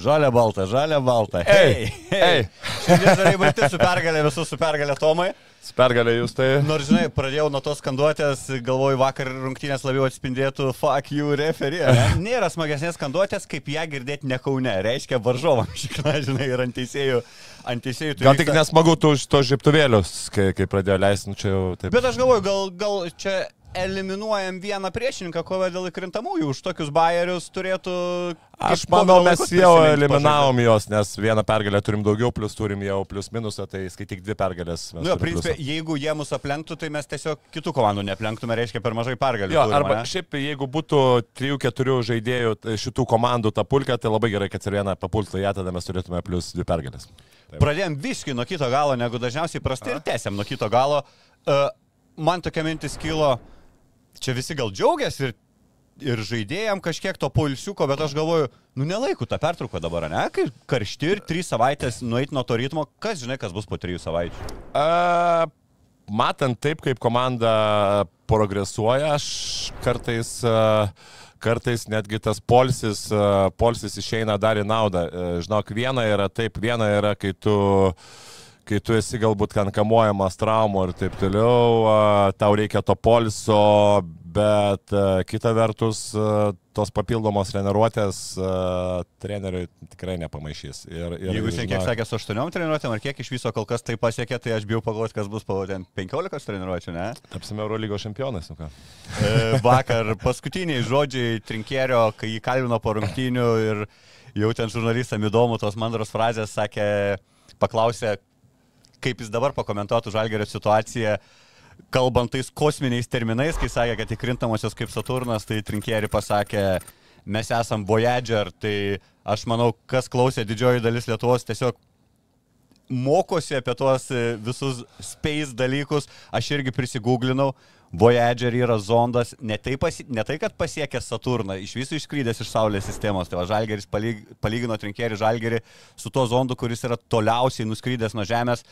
Žalia balta, žalia balta. Ei, ei. Šiandien žaliai balti su pergalė, visus su pergalė Tomai. Su pergalė jūs tai. Nors, žinai, pradėjau nuo tos skanduotės, galvoju, vakar rungtynės labiau atspindėtų fuck you referee. ne? Nėra smagesnės skanduotės, kaip ją girdėti ne Kaune. Reiškia varžovam, šikna, žinai, ir ant teisėjų. Ant teisėjų Gal tik vyksta- nesmagu tų to žiptuvėlius, kai, kai pradėjo leisti, nu čia jau taip. Bet aš galvoju, gal, gal čia eliminuojam vieną priešininką, kovą dėl įkrintamųjų. Už tokius bairius turėtų... Aš manau, mes jau eliminavom juos, nes vieną pergalę turim daugiau, plus turim jau plus minusą, tai skaityk dvi pergalės. Nu, jo, principė, jeigu jie mus aplenktų, tai mes tiesiog kitų komandų neaplenktume, reiškia per mažai pergalių. Jo, turim, arba ane? šiaip, jeigu būtų 3-4 žaidėjų t- šitų komandų ta pulka, tai labai gerai, kad ir vieną papultų ją, tada mes turėtume plus dvi pergalės. Pradėjom viškai nuo kito galo, negu dažniausiai prastai ir tęsiam nuo kito galo. Uh, man tokia mintis kilo, čia visi gal džiaugiasi ir, ir žaidėjom kažkiek to pulsiuko, bet aš galvoju, nu nelaiku tą pertrauką dabar, ne? Kai karšti ir trys savaitės nueit nuo to ritmo, kas žinai, kas bus po trijų savaičių. A, matant taip, kaip komanda progresuoja, aš kartais, a, kartais netgi tas polsis, polsis išeina dar į naudą. A, Žinok, viena yra taip, viena yra, kai tu kai tu esi galbūt ten kamuojamas traumų ir taip toliau, a, tau reikia to poliso, bet kita vertus, tos papildomos treniruotės treneriui tikrai nepamaišys. Ir, ir, Jeigu jis kiek sakė su 8 treniruotėm, ar kiek iš viso kol kas tai pasiekė, tai aš bijau pagalvoti, kas bus po ten 15 treniruotėm, ne? Tapsime Eurolygos čempionais, nu ką. E, Vakar paskutiniai žodžiai Trinkėrio, kai jį kalbino po rungtynių ir jau ten žurnalistam įdomu tos mandros frazės, sakė, paklausė, kaip jis dabar pakomentuotų Žalgerio situaciją, kalbant tais kosminiais terminais, kai sakė, kad įkrintamosios kaip Saturnas, tai Trinkėri pasakė, mes esam Voyager, tai aš manau, kas klausė didžioji dalis Lietuvos tiesiog mokosi apie tuos visus space dalykus, aš irgi prisigūglinau. Voyager yra zondas, ne tai, pasi, ne tai kad pasiekė Saturną, iš viso išskrydęs iš Saulės sistemos. Tai va, Žalgeris palyg, palygino trinkerį Žalgerį su tuo zondu, kuris yra toliausiai nuskrydęs nuo Žemės.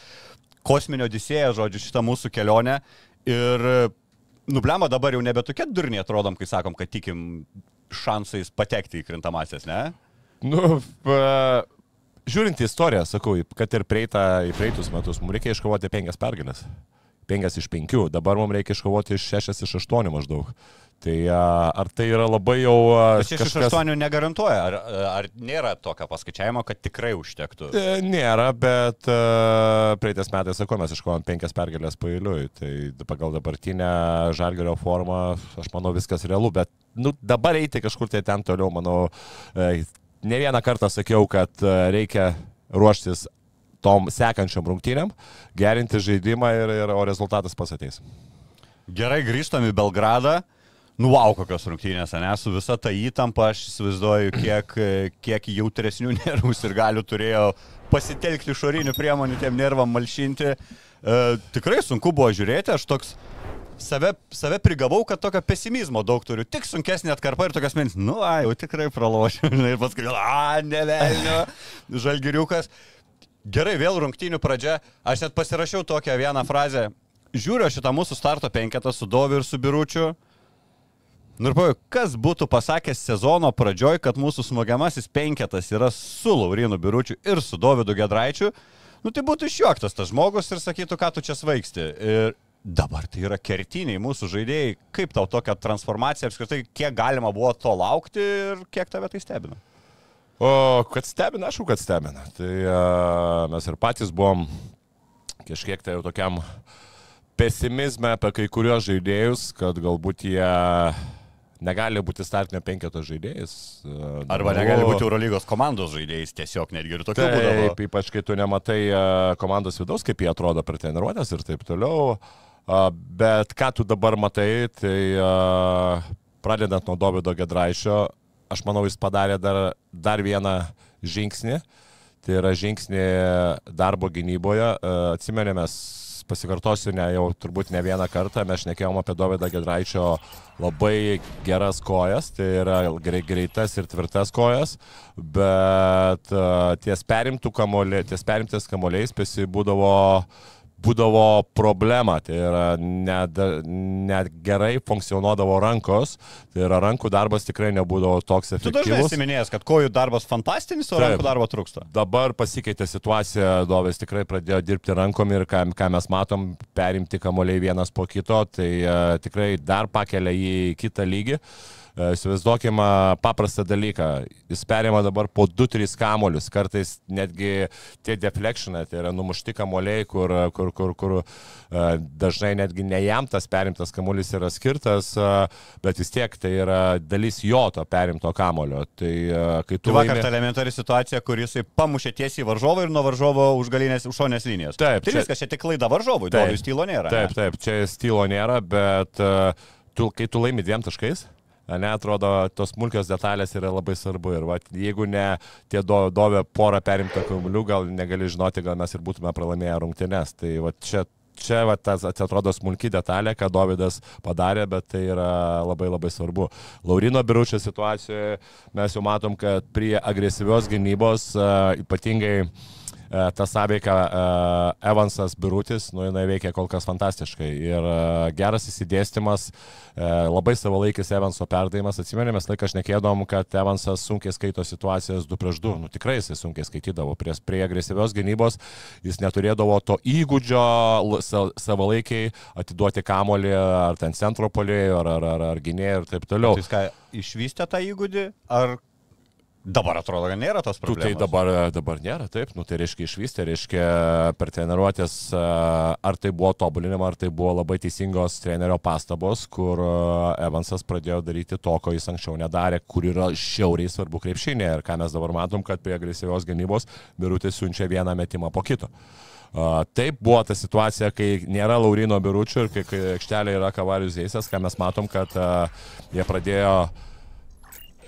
Kosminio disėja, žodžiu, šitą mūsų kelionę. Ir, nublema, dabar jau nebe tokie durniai atrodom, kai sakom, kad tikim šansais patekti į krintamasias, ne? Nu, pa, žiūrint į istoriją, sakau, kad ir prieitą, į prieitus metus, mums reikia iškovoti penkias pergalės. Penkias iš penkių, dabar mums reikia iškovoti iš šešias iš aštuonių maždaug. Tai ar tai yra labai jau... a, Bet 6 iš 8 negarantuoja, ar, ar nėra tokio paskaičiavimo, kad tikrai užtektų. E, Nėra, bet praeitais metais, sakau, mes iškovojom penkias pergalės pailiui. Tai pagal dabartinę žalgerio formą, aš manau, viskas realu, bet nu, dabar eiti kažkur tai ten toliau, manau, e, ne vieną kartą sakiau, kad e, reikia ruoštis tom sekančiam rungtynėm, gerinti žaidimą ir, ir o rezultatas pasateis. Gerai, grįžtam į Belgradą. Nu, wow, kokios rungtynės, ne, su visa ta įtampa, aš įsivaizduoju, kiek, kiek jautresnių nervų ir galių turėjo pasitelkti išorinių priemonių tiem nervam malšinti. E, tikrai sunku buvo žiūrėti, aš toks save, save prigavau, kad tokio pesimizmo daug turiu. Tik sunkesnė atkarpa ir tokias mintis, nu, a, jau tikrai pralošiu. ir paskui, a, nevelnio, žalgiriukas. Gerai, vėl rungtynių pradžia. Aš net pasirašiau tokią vieną frazę. Žiūriu šitą mūsų starto penketą su Doviu ir su Biručiu. Nu ir pavyzdžiui, kas būtų pasakęs sezono pradžioj, kad mūsų smogiamasis penketas yra su Laurinu Biručiu ir su Dovydu Gedraičiu, nu tai būtų išjuoktas tas žmogus ir sakytų, ką tu čia svaigsti. Ir dabar tai yra kertiniai mūsų žaidėjai. Kaip tau tokia transformacija apskritai, kiek galima buvo to laukti ir kiek tave tai stebina? O kad stebina, aišku, kad stebina. Tai a, mes ir patys buvom kažkiek tai jau tokiam pesimizme apie kai kuriuos žaidėjus, kad galbūt jie negali būti startinio penketo žaidėjas. e, Arba normalu. negali būti Eurolygos komandos žaidėjais, tiesiog netgi ir tokių būdavo. Taip, ypač kai tu nematai e, komandos vidaus, kaip jie atrodo per treniruotės ir taip toliau. Bet ką tu dabar matai, tai pradedant nuo Dovido Gedraišio, aš manau, jis padarė dar, dar vieną žingsnį. Tai yra žingsnį darbo gynyboje. A, Atsimenėme, pasikartosiu ne jau turbūt ne vieną kartą, mes šnekėjom apie Dovydą Gedraičio labai geras kojas, tai yra grei- greitas ir tvirtas kojas, bet uh, ties perimtų kamolė, ties perimtis kamoliais pesi būdavo būdavo problema, tai yra net, net gerai funkcionuodavo rankos, tai yra rankų darbas tikrai nebūdavo toks Tu dažnai efektyvus. esi minėjęs, kad kojų darbas fantastinis, o Taip. rankų darbo trūksta. Dabar pasikeitė situacija, Dovis tikrai pradėjo dirbti rankom ir ką, ką mes matom, perimti kamuoliai vienas po kito, tai uh, tikrai dar pakelia į kitą lygį. Uh, Įsivaizduokime paprastą dalyką. Jis perima dabar po 2-3 kamolius, kartais netgi tie deflectionai, tai yra numušti kamuoliai, kur, kur, kur, kur uh, dažnai netgi ne jam tas perimtas kamuolys yra skirtas, uh, bet vis tiek tai yra dalis jo to perimto kamulio. Tai kai tu Tu vakar laimi- ta elementari situacija, kur jisai pamušė tiesiai varžovą ir nuo varžovo už galinės už šonės linijos. Taip, tai čia- viskas, čia tik klaida varžovui, to stylo nėra. Taip, taip, čia stilo nėra, bet tu, kai tu laimi dviem taškais, ne, atrodo, tos smulkios detalės yra labai svarbu. Ir va, jeigu ne tie do, dovė porą perimtą kamuolių, gal negali žinoti, gal mes ir būtume pralaimėję rungtynes. Tai va, čia, čia va, tas atrodo smulki detalė, ką Davidas padarė, bet tai yra labai labai svarbu. Laurino Biručio situacijoje mes jau matom, kad prie agresyvios gynybos, uh, ypatingai E, ta sąveika e, Evansas Birutis, nu jinai veikia kol kas fantastiškai. Ir e, geras įsidėstymas, e, labai savalaikis Evanso perdavimas. Atsimenėme, mes laiką šnekėdom, kad Evansas sunkiai skaito situacijas 2 prieš 2. Nu tikrai jisai sunkiai skaitydavo. Prie, prie agresyvios gynybos jis neturėdavo to įgūdžio savalaikiai atiduoti kamolį ar ten centro polėjų, ar, ar, ar, ar gynėjų ir taip toliau. Tai jis ką, išvystė tą įgūdį, ar dabar atrodo, kad nėra tos Tu problemos? tai dabar, dabar nėra, taip, nu tai reiškia išvystė, reiškia per treniruotės, ar tai buvo tobulinima, ar tai buvo labai teisingos trenerio pastabos, kur Evansas pradėjo daryti to, ko jis anksčiau nedarė, kur yra šiauriai svarbu krepšinė ir ką mes dabar matom, kad prie agresyvios gynybos Birutis siunčia vieną metimą po kito. Uh, taip buvo ta situacija, kai nėra Laurino Biručio ir kai, aikštelė yra Kavarius Zeisas, ką mes matom, kad uh, jie pradėjo e,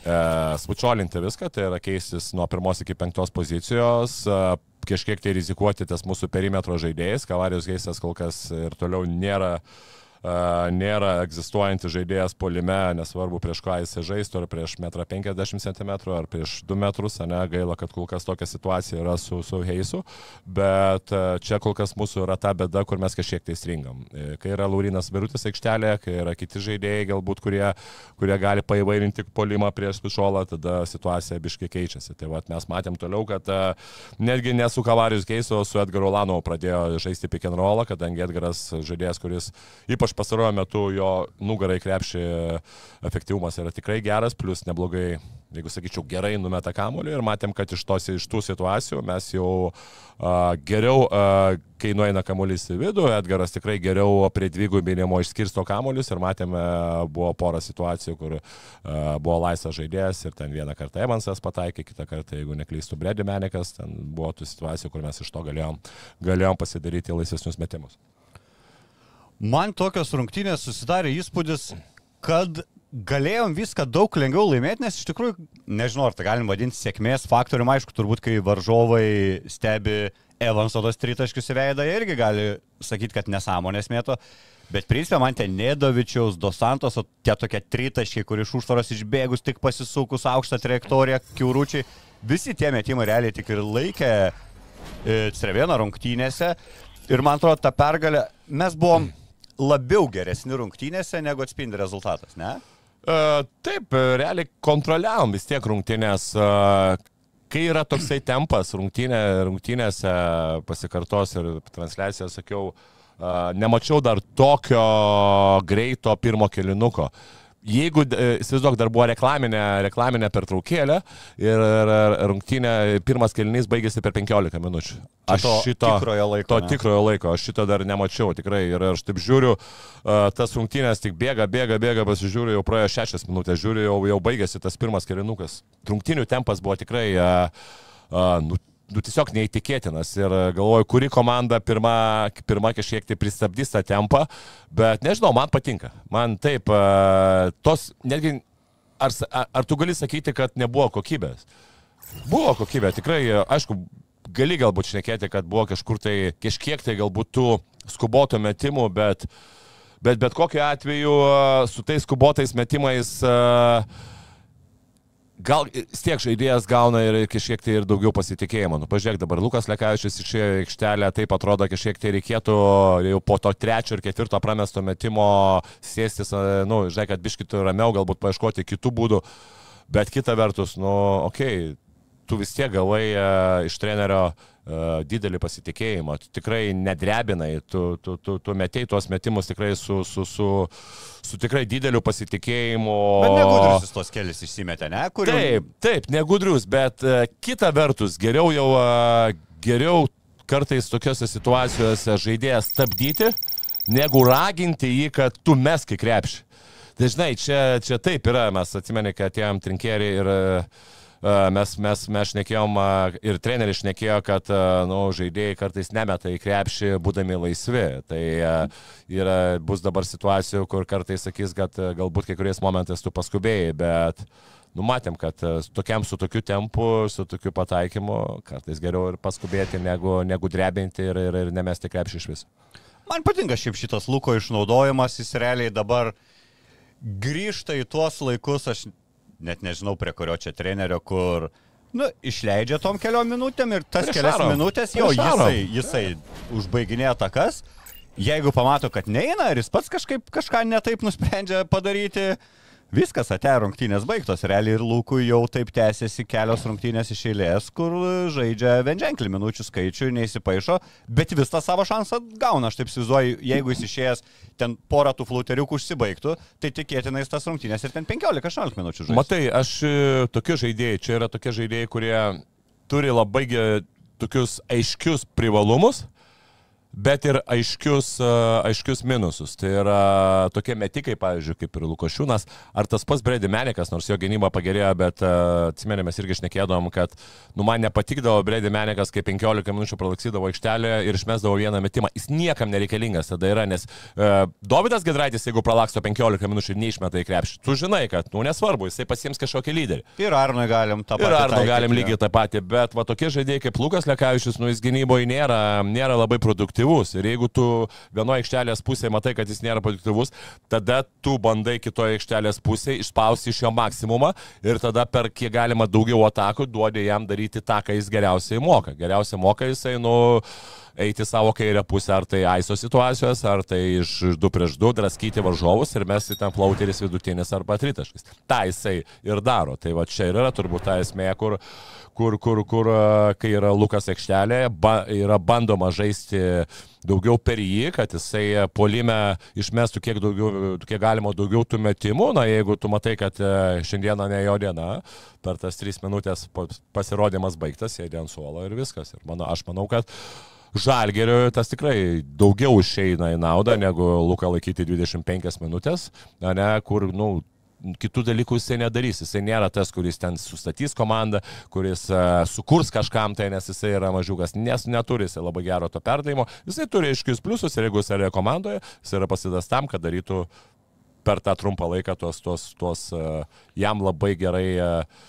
spučiolinti viską, tai yra keistis nuo pirmos iki penktos pozicijos, e, kažkiek tai rizikuoti tas mūsų perimetro žaidėjais. Kavarijos Geisas kol kas ir toliau nėra, e, nėra egzistuojantis žaidėjas polime, nesvarbu prieš ką jis žaistų, ar prieš 1,50 cm, ar prieš 2 metrus, ne, gaila, kad kol kas tokia situacija yra su, su Heisu, bet čia kol kas mūsų yra ta bėda, kur mes kažkiek tai stringam. E, Kai yra Laurinas Virutis aikštelėje, kai yra kiti žaidėjai, galbūt, kurie, kurie gali paivairinti polimą prieš Pišolą, tada situacija biškai keičiasi. Tai vat, mes matėm toliau, kad netgi ne su Kavarius Geiso, su Edgaru Lanovu pradėjo žaisti pick and rollą, kadangi Edgaras žaidėjas, kuris ypač pastaruoju metu jo nugarai krepšį efektyvumas yra tikrai geras, plus neblogai, jeigu sakyčiau, gerai numeta kamuolį ir matėm, kad iš, tos, iš tų situacijų mes jau uh, geriau, uh, kai nueina kamuolys į vidų, Edgaras tikrai geriau prie dvigubinimo išskirsto kamuolius ir matėme, buvo pora situacijų, kur uh, buvo laisvas žaidėjas ir ten vieną kartą Evansas pataikė, kitą kartą, jeigu neklystų, Bredi Menikas, ten buvo tų situacijų, kur mes iš to galėjom, galėjom pasidaryti laisvesnius metimus. Man tokios rungtynės susidarė įspūdis, kad galėjom viską daug lengviau laimėti, nes iš tikrųjų, nežinau, ar tai galim vadinti sėkmės faktoriumi, aišku, turbūt, kai varžovai stebi Evanso tos tritaškius į veidą, jie irgi gali sakyti, kad nesąmonės mėto. Bet principė man ten Nedovičiaus, Dosantos, o tie tokie tritaškiai, kur iš užtvaros išbėgus tik pasisukus aukštą trajektoriją, kiauručiai, visi tie metimai realiai tik ir laikė e, Cervėno rungtynėse. Ir man atrodo, ta pergalė, mes buvom labiau geresni rungtynėse, negu atspindi rezultatas, ne? Uh, taip, realiai kontroliavom vis tiek rungtynės. Uh, kai yra toksai tempas rungtynė, rungtynėse, pasikartos ir transliaciją sakiau, uh, nemačiau dar tokio greito pirmo kilinuko. Jeigu, e, įsivaizduok, dar buvo reklaminė, reklaminė pertraukėlė ir, rungtynė, pirmas kelnys baigėsi per 15 minučių. Aš to šito tikrojo laiko, To ne? tikrojo laiko, aš šito dar nemačiau tikrai. Ir aš taip žiūriu, uh, tas rungtynės tik bėga, bėga, bėga, pasižiūriu, jau praėjo 6 minutės, žiūriu, jau, jau baigėsi tas pirmas kelinukas. Rungtynių tempas buvo tikrai, uh, uh, nu, nu, tiesiog neįtikėtinas. Ir uh, galvoju, kuri komanda pirma, pirma kažkiek tai pristabdys tą tempą, bet nežinau, man patinka. Man taip, uh, tos, netgi, ar, ar, tu gali sakyti, kad nebuvo kokybės? Buvo kokybė, tikrai, aišku, gali galbūt šnekėti, kad buvo kažkur tai, kažkiek tai galbūt tų skubotų metimų, bet, bet bet kokiu atveju su tais skubotais metimais a, gal tiek žaidėjas gauna ir kažkiek tai ir daugiau pasitikėjimo. Nu, pažiūrėk, dabar Lukas Lekavičius išėjo į aikštelę, taip atrodo, kažkiek tai reikėtų jau po to trečio ir ketvirto pramesto metimo sėstis, nu, žinai, kad biškitų ramiau, galbūt paieškoti kitų būdų. Bet kita vertus, nu, okei, okay, tu vis tiek gavai uh, iš trenerio didelį pasitikėjimą, tu tikrai nedrebinai, tu, tu, tu, tu metėjai tuos metimus tikrai su, su, su, su tikrai dideliu pasitikėjimu. Bet negudrus tos kelius išsimetė, ne? Kur jau- Taip, taip, negudrius, bet uh, kita vertus, geriau jau, uh, geriau kartais tokiuose situacijose žaidėją stabdyti, negu raginti jį, kad tu mesk į krepšį. Dažnai čia, čia taip yra, mes atsimeni, kad atėjom trinkėrį ir uh, mes, mes, mes šnekėjom uh, ir treneris šnekėjo, kad uh, nu, žaidėjai kartais nemeta į krepšį, būdami laisvi. Tai yra, bus dabar situacijų, kur kartais sakys, kad galbūt kuriais momentais tu paskubėjai, bet numatėm, kad tokiam su tokiu tempu, su tokiu pataikymu, kartais geriau ir paskubėti, negu, negu drebinti ir, ir, ir nemesti krepšį iš viso. Man patinka šiaip šitas Luko išnaudojimas, jis realiai dabar grįžta į tuos laikus, aš net nežinau prie kurio čia trenerio, kur, nu, išleidžia tom keliom minutėm ir tas Prieš kelias Šaro. minutės Šaro. jisai, jisai užbaiginėja takas. Jeigu pamato, kad neina ir jis pats kažkaip kažką netaip nusprendžia padaryti, viskas, ate rungtynės baigtos. Realiai ir Lūkui jau taip tęsiasi kelios rungtynės iš eilės, kur žaidžia vienženklį minučių skaičių, neįsipaišo, bet vis tą savo šansą gauna. Aš taip įsivaizduoju, jeigu jis išėjęs ten porą tų flauteriukų užsibaigtų, tai tikėtinai tas rungtynės ir ten 15-16 minučių žaidžia. Matai, aš e, tokie žaidėjai, čia yra tokie žaidėjai, kurie turi labai ge- tokius aiškius privalumus, bet ir aiškius, e, aiškius minusus. Tai yra tokie metikai, pavyzdžiui, kaip ir Lukošiūnas, ar tas pats Bredi Menikas, nors jo gynyba pagerėjo, bet e, atsimenė, mes irgi šnekėdavom, kad nu, man nepatikdavo Bredi Menikas, kai 15 minučių pralaksydavo aikštelę ir išmesdavo vieną metimą. Jis niekam nereikalingas tada yra, nes uh, Davidas Gedraitis, jeigu pralaksto 15 minučių ir neišmeta į krepšį, tu žinai, kad, nu, nesvarbu, jisai pasiems kažkokį lyderį. Ir Arnui galim tą patį. Ir ar taikyti, galim lygiai tą patį, bet va tokie žaidėjai kaip Lukas Lekavičius, nu jis gynyboje nėra, nėra labai produktyvus. Ir jeigu tu vienoje aikštelės pusėje matai, kad jis nėra produktyvus, tada tu bandai kitoje aikštelės pusėje išspausti iš jo maksimumą ir tada per kiek galima daugiau atakų duodi jam daryti tą, ką jis geriausiai moka. Geriausiai moka jisai, nu, eiti savo kairę pusę, ar tai aiso situacijos, ar tai iš 2 prieš 2 draskyti varžovus ir mes į ten plauteris vidutinis arba tritaškis. Ta jisai ir daro. Tai va čia ir yra turbūt ta esmė, kur, kur, kur, kur a, kai yra Lukas aikštelėje, ba, yra bandoma žaisti daugiau per jį, kad jisai polime išmestų kiek, daugiau, kiek galima daugiau tų metimų. Na, jeigu tu matai, kad e, šiandieną ne jo diena, per tas 3 minutės pa- pasirodymas baigtas, sėdė ant suolo ir viskas. Ir mano, aš manau, kad Žalgeriui tas tikrai daugiau išeina į naudą negu Luką laikyti 25 minutės, ne, kur, na, nu, kitų dalykų jisai nedarys. Jisai nėra tas, kuris ten sustatys komandą, kuris uh, sukurs kažkam tai, nes jisai yra mažiukas, nes neturi jisai labai gero to perdavimo. Jisai turi aiškius pliusus ir jeigu jisai yra komandoje, jisai yra pasidas tam, kad darytų per tą trumpą laiką tuos, tuos, tuos uh, jam labai gerai uh,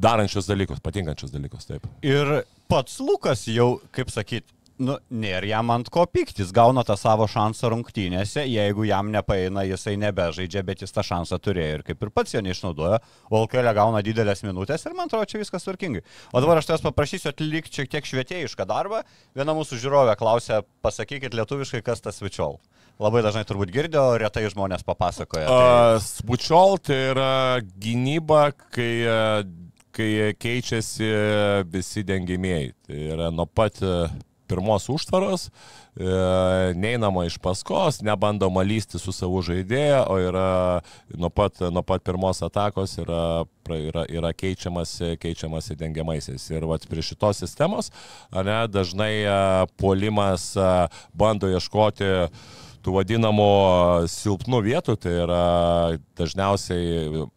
darančius dalykus, patinkančius dalykus. Taip. Ir pats Lukas jau, kaip sakyt, nu, nėra jam ant ko pyktis, gauna tą savo šansą rungtynėse, jeigu jam nepaeina, jisai nebežaidžia, bet jis tą šansą turėjo ir kaip ir pats jo neišnaudojo, o LKL gauna didelės minutės ir man atrodo, čia viskas tvarkingai. O dabar aš tavęs paprašysiu atlikti šiek tiek švietėjišką darbą. Viena mūsų žiūrovė klausė, pasakykit lietuviškai, kas tas vičiol. Labai dažnai turbūt girdėjo, retai žmonės papasakoja. Tai... Uh, Spučiol tai yra gynyba, kai, uh, kai keičiasi visi dengimieji. Tai yra nuo pat uh, pirmos užtvaros, e, neinama iš paskos, nebandoma lysti su savo žaidėju, o yra nuo pat, nuo pat pirmos atakos yra, yra, yra keičiamasi, keičiamasi dengiamaisiais. Ir vat, prie šitos sistemos ne, dažnai e, puolimas e, bando ieškoti tų vadinamų silpnų vietų, tai yra dažniausiai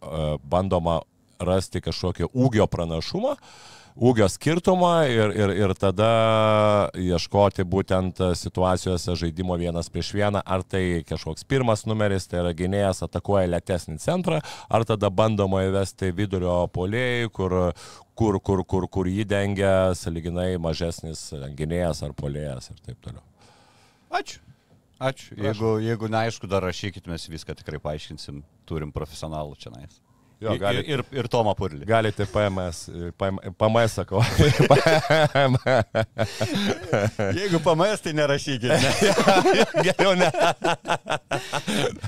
bandoma rasti kažkokį ūgio pranašumą, ūgio skirtumą ir, ir, ir tada ieškoti būtent situacijose žaidimo vienas prieš vieną, ar tai kažkoks pirmas numeris, tai yra gynėjas atakuoja lėtesnį centrą, ar tada bandoma įvesti vidurio polėjai, kur, kur, kur, kur, kur jį dengia saliginai mažesnis gynėjas ar polėjas ir taip toliau. Ačiū. Ačiū. Jeigu, jeigu neaišku, dar rašykit, mes viską tikrai paaiškinsim. Turim profesionalų čia nais. Jo, gali, ir, ir, ir Tomą Purlį. Galite PMS, PMS sakau. Jeigu PMS, tai nerašykit. Ne. Geriau ne.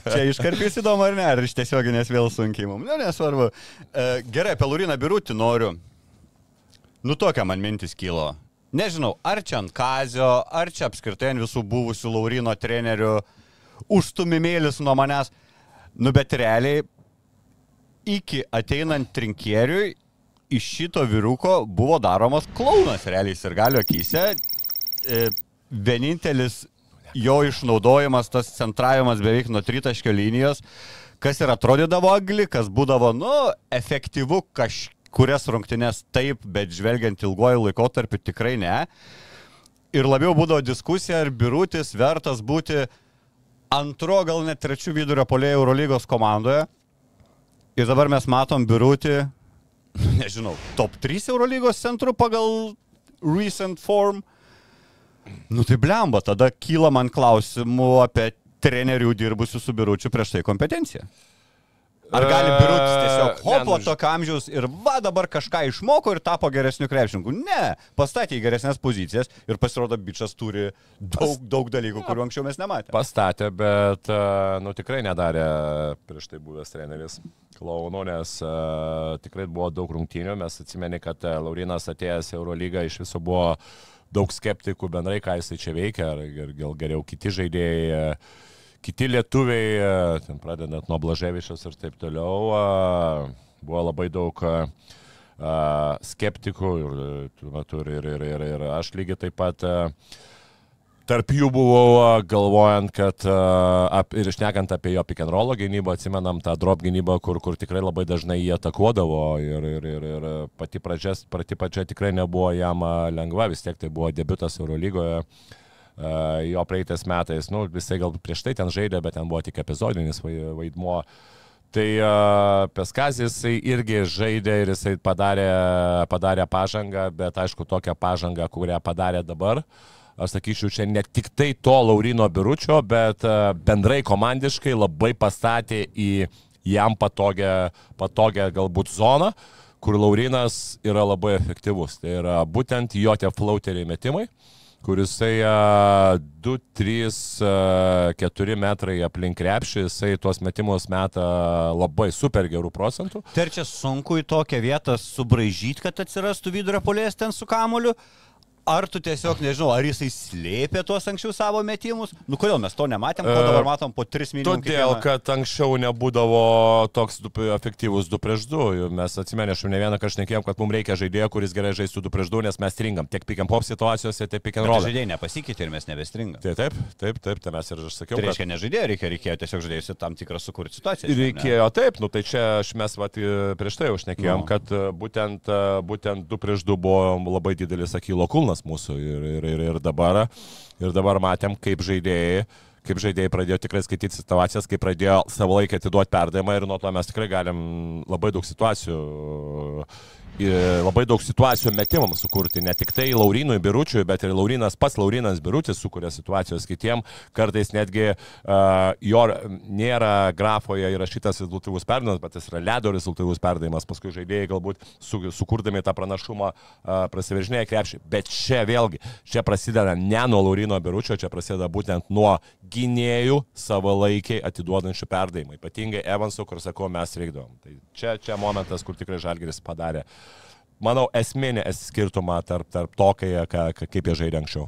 Čia iškarpys įdomu ar ne, ar iš tiesioginės vėl sunkiai mums. Ne, nesvarbu. E, gerai, apie Lauriną Birutį noriu. Nu tokia man mintis kilo. Nežinau, ar čia ant Kazio, ar čia apskritai ant visų buvusių Laurino trenerių užstumimėlis nuo manęs. Nu bet realiai iki ateinant trinkieriui iš šito viruko buvo daromas klaunas realiai ir galio akise. E, vienintelis jo išnaudojimas, tas centravimas beveik nuo tritaškio linijos, kas ir atrodydavo agli, kas būdavo, nu, efektyvu kažkurias rungtynes taip, bet žvelgiant ilguoju laikotarpiu tikrai ne. Ir labiau būdavo diskusija, ar birutis vertas būti antro, gal net trečių vidurio polėjo Eurolygos komandoje. Ir dabar mes matom Birutį, nežinau, top 3 Eurolygos centrų pagal recent form. Nu tai blemba, tada kyla man klausimų apie trenerių dirbusių su Biručiu prieš tai kompetenciją. Ar gali Birutis tiesiog hopo nu, tokio amžiaus ir va dabar kažką išmoko ir tapo geresniu krepšininku? Ne, pastatė į geresnės pozicijas ir pasirodo, bičias turi daug, daug dalykų, kuriuo anksčiau mes nematėme. Pastatė, bet, nu, tikrai nedarė prieš tai buvęs treneris klaunų, nes tikrai buvo daug rungtynių. Mes atsimeni, kad Laurinas atėjęs Eurolygą iš viso buvo daug skeptikų bendrai, ką jisai čia veikia, ar gal geriau kiti žaidėjai. Uh, kiti lietuviai, ten pradedant nuo Blaževičios ir taip toliau, buvo labai daug skeptikų ir, ir, ir, ir, ir aš lygiai taip pat Tarp jų buvau galvojant, kad ap, ir išnekant apie jo pick and roll gynybą, atsimenam tą drop gynybą, kur, kur tikrai labai dažnai jie atakuodavo ir, ir, ir, ir pati pradžia, pati pradžia tikrai nebuvo jam lengva, vis tiek tai buvo debutas Eurolygoje. Jo praeitais metais, nu, visai galbūt prieš tai ten žaidė, bet ten buvo tik epizodinis vaidmuo. Tai uh, Peskazis irgi žaidė ir jisai padarė, padarė pažangą, bet aišku tokią pažangą, kurią padarė dabar. Uh, aš sakyčiau, čia ne tik tai to Laurino Biručio, bet e, bendrai komandiškai labai pastatė į jam patogią, patogią galbūt zoną, kur Laurinas yra labai efektyvus. Tai yra būtent jo tie flauteriai metimai kuris jisai 2, 3, 4 metrai aplink krepšį, jisai tuos metimus meta labai super gerų procentų. Tai čia sunku į tokią vietą subražyti, kad atsirastų vidurio polės ten su kamoliu, Ar tu tiesiog, nežinau, ar jisai slėpė tuos anksčiau savo metimus? Nu kodėl mes to nematėm, ko dabar matom po 3 minutės? Todėl, kiekvieną? kad anksčiau nebūdavo toks du, efektyvus 2 prieš 2. Mes atsimenėšim ne vieną kažką nekėjom, kad mums reikia žaidėjo, kuris gerai žaistų 2 prieš 2, nes mes stringam tiek pick and pop situacijose, tiek pick and roll. Žaidėjai nepasikeitė ir mes nebestringam. Tai taip, taip, taip, tai mes ir aš sakiau. Tai reiškia, kad... ne žaidėjai reikėjo, reikėjo tiesiog žaidėjus tam tikrą sukurti situaciją. Reikėjo, taip, nu tai čia aš mes vat, prieš tai užnekėjom, no. kad būtent, būtent 2 prieš 2 buvo labai didelis Akylo kulnas mūsų. Ir, ir, ir, ir, dabar, ir dabar matėm, kaip žaidėjai kaip žaidėjai pradėjo tikrai skaityti situacijas, kaip pradėjo savo laiką atiduoti perdavimą ir nuo to mes tikrai galim labai daug situacijų labai daug situacijų metimams sukurti, ne tik tai Laurinui Biručiui, bet ir Laurinas pats Laurinas Birutis sukuria situacijos kitiem, kartais netgi uh, jo nėra grafoje įrašytas rezultatyvus perdavimas, bet jis yra ledo rezultatyvus perdavimas, paskui žaidėjai galbūt su, sukurdami tą pranašumą uh, prasiveržinėja krepšį, bet čia vėlgi, čia prasideda ne nuo Laurino Biručio, čia prasideda būtent nuo gynėjų savalaikiai atiduodančių perdavimą, ypatingai Evanso, kur sako, mes reikdom. Tai čia, čia momentas, kur tikrai Žalgeris padarė uh, manau, esminį skirtumą tarp, tarp to, kai, ka, kaip jie žaidė anksčiau.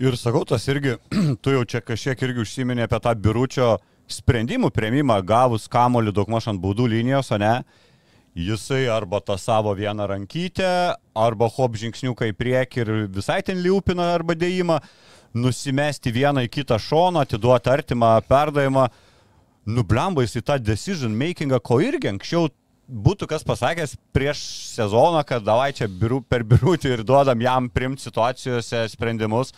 Ir sakau, tas irgi, tu jau čia kažkiek irgi užsiminė apie tą biručio sprendimų prieimimą, gavus kamoliu daugmaž ant baudų linijos, o ne? Jisai arba tą savo vieną rankytę, arba hop žingsniuką į priekį ir visai ten liūpina arba dėjimą, nusimesti vieną į kitą šoną, atiduoti artimą perdavimą. Nublemba jis į tą decision makingą, ko irgi anksčiau būtų kas pasakęs prieš sezoną, kad davai čia biru, per birutį ir duodam jam primti situacijose sprendimus.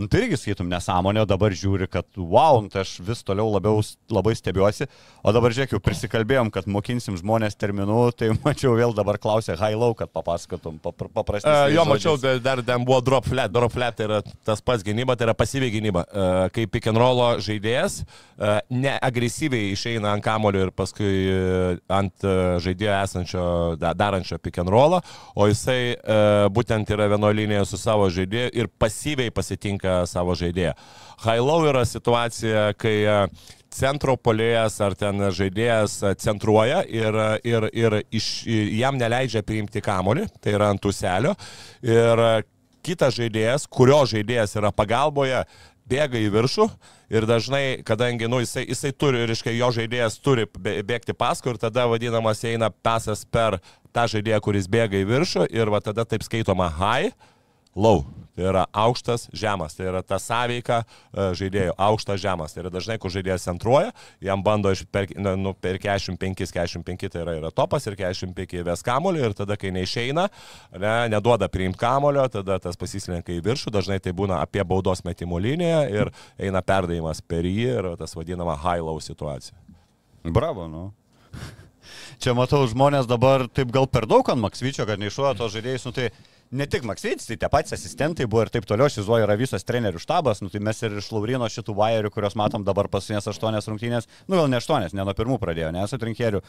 Nu, tai irgi skaitum nesąmonę, o dabar žiūri, kad wow, nu, tai aš vis toliau labiau labai stebiuosi. O dabar žiūrėk, jau prisikalbėjom, kad mokinsim žmonės terminų, tai mačiau vėl dabar klausė Hailau, kad papasakotum paprastai. Uh, jo, mačiau, dar, dar ten buvo drop flat. Drop flat tai yra tas pats gynyba, tai yra pasyvi gynyba. Uh, kaip pick and rollo žaidėjas, uh, neagresyviai išeina ant kamulio ir paskui uh, ant uh, žaidėjo esančio, da, darančio pick and rollą, o jisai uh, būtent yra vienoje linijoje su savo žaidėju ir pasyviai pasitinka savo žaidėją. Hailau yra situacija, kai e, centro polėjas ar ten žaidėjas centruoja ir, ir, ir iš, jam neleidžia priimti kamolį, tai yra ant uselio. Ir kitas žaidėjas, kurio žaidėjas yra pagalboje, bėga į viršų ir dažnai, kadangi nu, jisai, jisai turi, reiškia, jo žaidėjas turi bėgti paskui ir tada vadinamas eina pasas per tą žaidėją, kuris bėga į viršų ir va tada taip skaitoma high, low. Tai yra aukštas, žemas. Tai yra ta sąveika e, žaidėjų. Aukštas, žemas. Tai yra dažnai, kur žaidėjas centruoja, jam bando per, nu, per 45, 45 tai yra, yra topas ir 45 ves kamulio ir tada, kai neišeina, ne, neduoda priimti kamulio, tada tas pasislenka į viršų, dažnai tai būna apie baudos metimo liniją ir eina perdavimas per jį ir tas vadinama high-low situacija. Bravo, nu. Čia matau žmonės dabar taip gal per daug ant Maksvyčio, kad neišuoja to žaidėjus, nu tai ne tik Maksytis, tai tie patys asistentai buvo ir taip toliau, šizuoja yra visas trenerių štabas, nu tai mes ir iš Laurino šitų vairių, kuriuos matom dabar pasinės aštuonias rungtynės, nu gal ne aštuonias, ne nuo pirmų pradėjo, nesu trinkerių,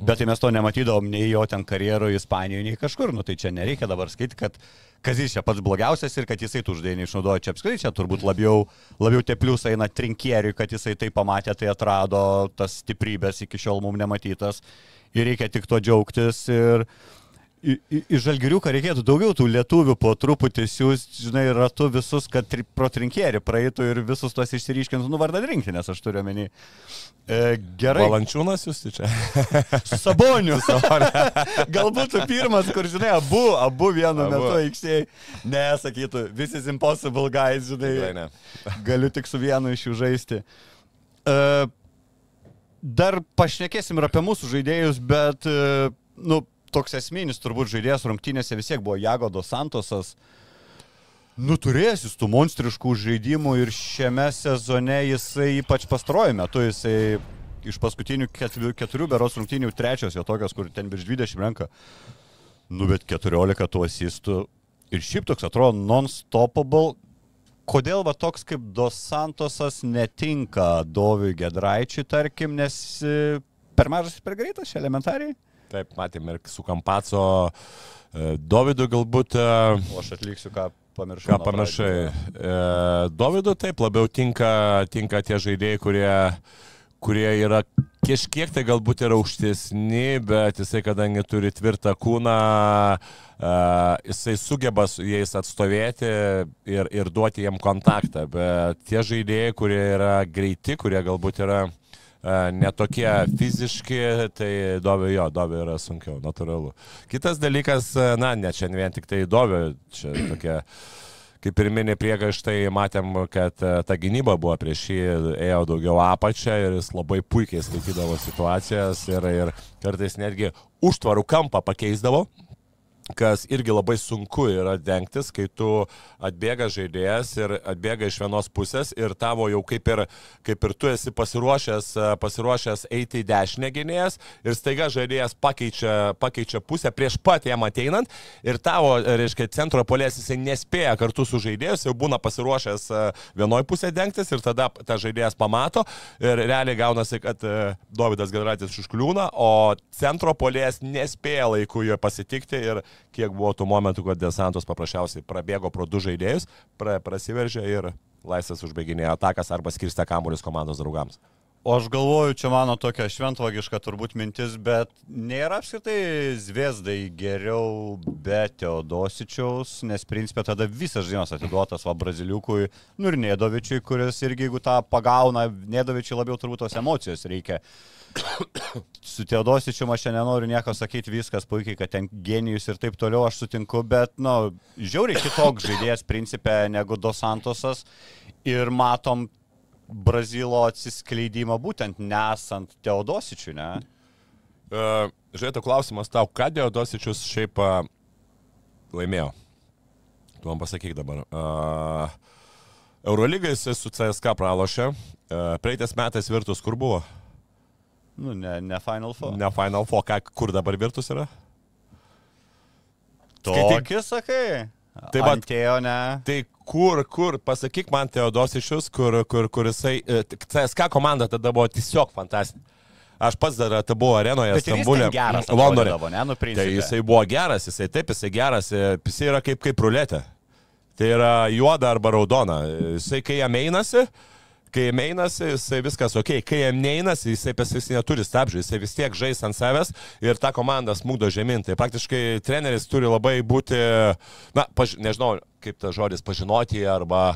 bet tai mes to nematydavom nei jo ten karjerų Ispanijoje, nei kažkur, nu tai čia nereikia dabar skaityti, kad Kazis čia pats blogiausias ir kad jisai tų uždėjų neišnaudoja čia apskritai, čia turbūt labiau, labiau tie pliusai eina trinkieriui, kad jisai tai pamatė, tai atrado tas stiprybės iki šiol mums nematytas ir reikia tik to džiaugtis ir į, į, į žalgiriuką reikėtų daugiau tų lietuvių po truputį siūsti, žinai, ratu visus, kad tri, pro trinkierį praeitų ir visus tuos išsiriškintų, nu vardą rinkti, nes aš turiu menį. E, gerai. Valančiūnas jūs čia. Su saboniu. Galbūt pirmas, kur, žinai, abu, abu vienu abu. metu aikštėje. Ne, sakytų, this is impossible, guys, žinai. Galiu tik su vienu iš jų žaisti. E, dar pašnekėsim ir apie mūsų žaidėjus, bet, e, nu, toks esminis turbūt žaidėjas rungtynėse vis tiek buvo Jagodo Santosas. Nuturėjęs jis tų monstriškų žaidimų ir šiame sezone jisai ypač pastaruoju metu jisai iš paskutinių keturių, keturių beros rungtynių trečios jo tokios, kur ten virš 20 renka. Nu, bet 14 tų asistų. Ir šiaip toks atrodo non-stoppable. Kodėl va toks kaip Dos Santosas netinka Doviui Gedraičiui, tarkim, nes e, per mažas ir per greitas, elementariai? Taip, matėm ir su Kampaco e, Dovydui galbūt. E, o aš atliksiu, ką pamiršau. Ką pamiršai. E, Dovydui taip labiau tinka, tinka tie žaidėjai, kurie, kurie yra kažkiek tai galbūt yra aukštesni, bet jisai, kadangi turi tvirtą kūną, jisai sugeba su jais atstovėti ir, ir duoti jiem kontaktą. Bet tie žaidėjai, kurie yra greiti, kurie galbūt yra netokie fiziški, tai dovė jo, dovė yra sunkiau, natūralu. Kitas dalykas, na, ne čia vien tik tai dovė, čia tokia kaip pirminė priegaištai matėm, kad ta gynyba buvo prieš jį, ėjo daugiau apačią ir jis labai puikiai skaitydavo situacijas ir, ir kartais netgi užtvarų kampą pakeisdavo, kas irgi labai sunku yra dengtis, kai tu atbėga žaidėjas ir atbėga iš vienos pusės ir tavo jau kaip ir, kaip ir tu esi pasiruošęs, pasiruošęs eiti į dešinę gynėjas ir staiga žaidėjas pakeičia, pakeičia pusę prieš pat jam ateinant ir tavo, reiškia, centro polės jisai nespėja kartu su žaidėjus, jau būna pasiruošęs e, vienoj pusė dengtis ir tada ta žaidėjas pamato ir realiai gaunasi, kad e, Davidas Gedraitis užkliūna, o centro polės nespėja laiku jo pasitikti ir kiek buvo tų momentų, kad Desantos paprasčiausiai prabėgo pro du žaidėjus, pra, prasiveržė ir laisvas užbaiginėjo atakas arba skirstė kamuolius komandos draugams. O aš galvoju, čia mano tokia šventvagiška turbūt mintis, bet nėra apskritai Zviesdai geriau be Teodosičiaus, nes principė tada visas žaidimas atiduotas va Braziliukui, nu ir Nedovičiui, kuris irgi jeigu tą pagauna, Nedovičiui labiau turbūt tos emocijos reikia. Su Teodosičiu aš čia nenoriu nieko sakyti, viskas puikiai, kad ten genijus ir taip toliau aš sutinku, bet, na, nu, žiauriai kitoks žaidėjas principė negu Dos Santosas ir matom Brazilo atsiskleidimą būtent nesant Teodosičiui, ne? Uh, Žiūrėtų klausimas tau, ką Teodosičius šiaip uh, laimėjo? Tu man pasakyk dabar. Uh, Eurolygai jis su CSK pralošė. Uh, Praeitais metais virtus kur buvo? Nu, ne, ne Final Four. Ne Final Four, ką, kur dabar virtus yra? Tokį sakai? Tai va, atėjo, ne. Tai kur, kur, pasakyk man Teodosičius, kur, kur, kur jisai, e, CSK komanda tada buvo tiesiog fantastinė. Aš pats dar tai buvo arenoje Stambulė. Londone. Ne, nu, tai jisai buvo geras, jisai taip, jisai geras, e, jisai yra kaip, kaip ruletė. Tai yra juoda arba raudona. Jisai kai jam einasi, uh, kai jam einasi, jisai viskas ok, kai jam neinasi, jisai pas jis neturi stabdžių, jisai vis tiek žais ant savęs ir tą komandą smūgdo žemyn. Tai praktiškai treneris turi labai būti, na, paž, nežinau, kaip tas žodis, pažinoti arba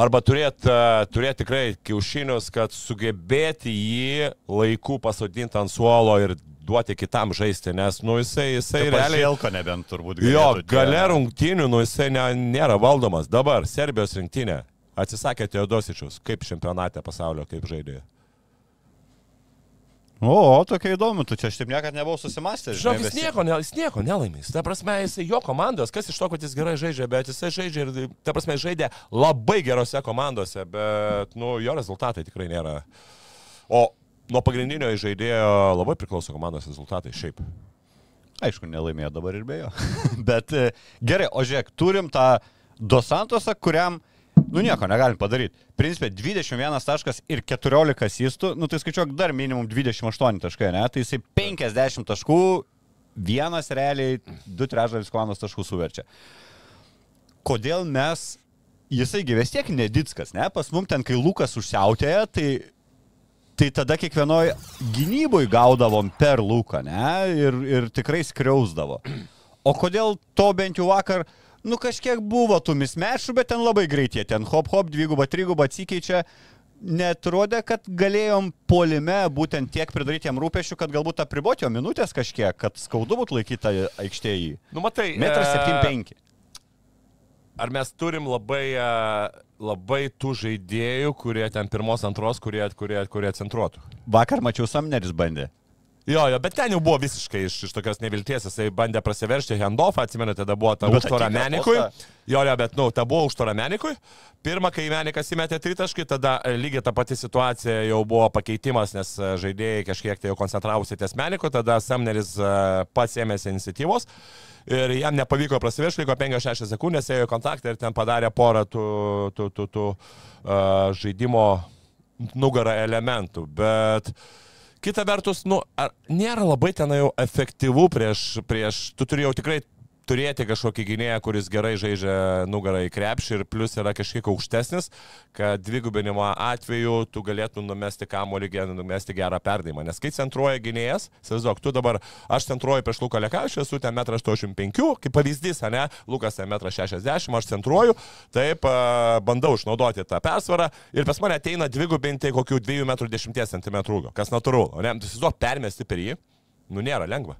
arba turėti turėt tikrai kiaušinius, kad sugebėti jį laiku pasodinti ant suolo ir duoti kitam žaisti, nes, nu, jisai, jisai tai realiai... Jelko nebent turbūt. Jo, gale rungtinių, nu, jisai ne, nėra valdomas. Dabar Serbijos rinktinė Atsisakė Teodosičius, kaip čempionate pasaulio, kaip žaidėjai. O, o, tokia įdomu, tu čia aš taip niekada nebuvau susimastęs. Žinok, jis nieko, ne, jis nieko nelaimės. Ta prasme, jis jo komandos, kas iš to, kad jis gerai žaidžia, bet jisai žaidžia ir, ta prasme, žaidė labai gerose komandose, bet, nu, jo rezultatai tikrai nėra. O nuo pagrindinio žaidėjo labai priklauso komandos rezultatai šiaip. Aišku, nelaimėjo dabar ir be jo. bet e, gerai, o žiūrėk, turim tą Dosantosą, kuriam Nu nieko negalim padaryti. Principė 21 taškas ir 14 asistų, nu tai skaičiuok dar minimum 28 taškai, ne? Tai jisai 50 taškų, vienas realiai, du trečdalis komandos taškų suverčia. Kodėl mes, jisai gyvės tiek neditskas, ne? Pas mum ten, kai Lukas užsiautėja, tai tai tada kiekvienoje gynyboje gaudavom per lūką, ne? Ir, ir tikrai skriausdavo. O kodėl to bent jau vakar, nu kažkiek buvo tų mismešų, bet ten labai greitai, ten hop hop, dvigubą, trigubą atsikeičia. Netrodė, kad galėjom polime būtent tiek pridaryti jam rūpešių, kad galbūt apriboti jo minutės kažkiek, kad skaudu būtų laikyta aikštėje. Nu, matai. Metras 75. E, ar mes turim labai, e, labai tų žaidėjų, kurie ten pirmos, antros, kurie, kurie, kurie centruotų? Vakar mačiau Samneris bandė. Jo, jo, bet ten jau buvo visiškai iš, iš tokios nevilties, jisai bandė prasiveršti handoffą, atsimenate, tada buvo ta nu, užtvara Menikui. Jo, jo, bet, nu, ta buvo užtvara Menikui. Pirmą, kai Menikas įmetė tritaškį, tada e, lygiai ta pati situacija jau buvo pakeitimas, nes e, žaidėjai kažkiek tai jau koncentravosi ties Meniku, tada Samneris e, pats ėmėsi iniciatyvos ir jam nepavyko prasiveršti, liko 5-6 sekundės, ėjo kontaktą ir ten padarė porą tų, tų, tų, tų uh, žaidimo nugarą elementų. Bet uh, Kita vertus, nu, ar nėra labai ten jau efektyvu prieš, prieš, tu turi jau tikrai turėti kažkokį gynėją, kuris gerai žaidžia nugarą į krepšį ir plus yra kažkiek aukštesnis, kad dvigubinimo atveju tu galėtum numesti kamolį, numesti gerą perdavimą. Nes kai centruoja gynėjas, įsivaizduok, tu dabar, aš centruoju prieš Luką Lekavičių, esu ten 1,85 m, kaip pavyzdys, ne, Lukas ten 1,60 m, aš centruoju, taip bandau išnaudoti tą persvarą ir pas mane ateina dvigubinti kokių 2,10 cm ūgio, kas natūralu, ne, tu įsivaizduok permesti per jį, nu nėra lengva.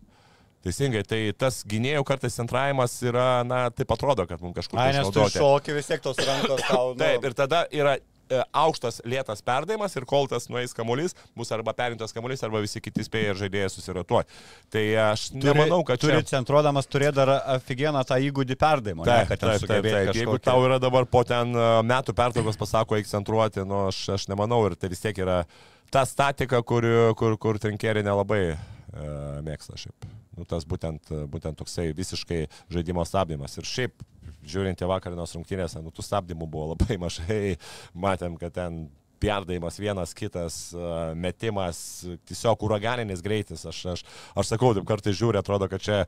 Teisingai, tai tas gynėjų kartais centravimas yra, na, taip atrodo, kad mums kažkur. Ai, nes tu šoki vis tiek tos rankos tau. Nu... Taip, ir tada yra e, aukštas lėtas perdavimas ir kol tas nueis kamuolys, bus arba perintas kamuolys, arba visi kiti spėja ir žaidėjai susiratuoja. Tai aš turi, nemanau, kad turi čia... centruodamas turėti dar aфиgeną tą įgūdį perdavimo. Taip, ne, taip, taip, taip. Kažkokį... Jeigu tau yra dabar po ten e, metų pertraukos pasako, eik centruoti, nu, aš, aš nemanau ir tai vis tiek yra ta statika, kur, kur, kur trinkeriai nelabai uh, mėgsta šiaip nu, tas būtent, būtent toksai visiškai žaidimo stabdymas. Ir šiaip, žiūrint į vakarinos rungtynės, nu, tų stabdymų buvo labai mažai, matėm, kad ten perdavimas vienas kitas, metimas, tiesiog uraganinis greitis. Aš, aš, aš sakau, taip kartais žiūri, atrodo, kad čia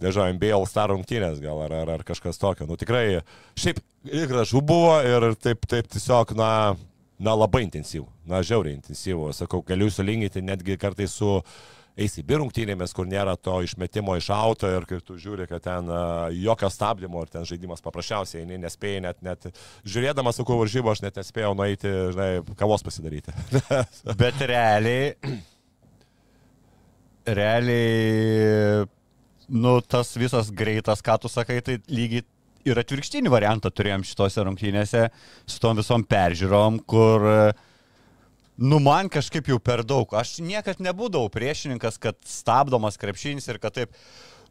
nežinau, MBL star rungtynės gal ar, ar, ar kažkas tokio. Nu tikrai, šiaip ir gražu buvo ir taip, taip tiesiog, na, na, labai intensyvų, na, žiauriai intensyvų. Sakau, galiu sulyginti netgi kartais su ACB rungtynėmis, kur nėra to išmetimo iš auto ir kai tu žiūri, kad ten uh, jokio stabdymo ir ten žaidimas paprasčiausiai, nei nespėjai net, net žiūrėdamas, sakau, varžybo, aš net nespėjau nueiti, žinai, kavos pasidaryti. Bet realiai, realiai, nu, tas visas greitas, ką tu sakai, tai lygiai ir atvirkštinį variantą turėjom šitose rungtynėse su tom visom peržiūrom, kur, nu, man kažkaip jau per daug. Aš niekad nebūdavau priešininkas, kad stabdomas krepšinis ir kad taip,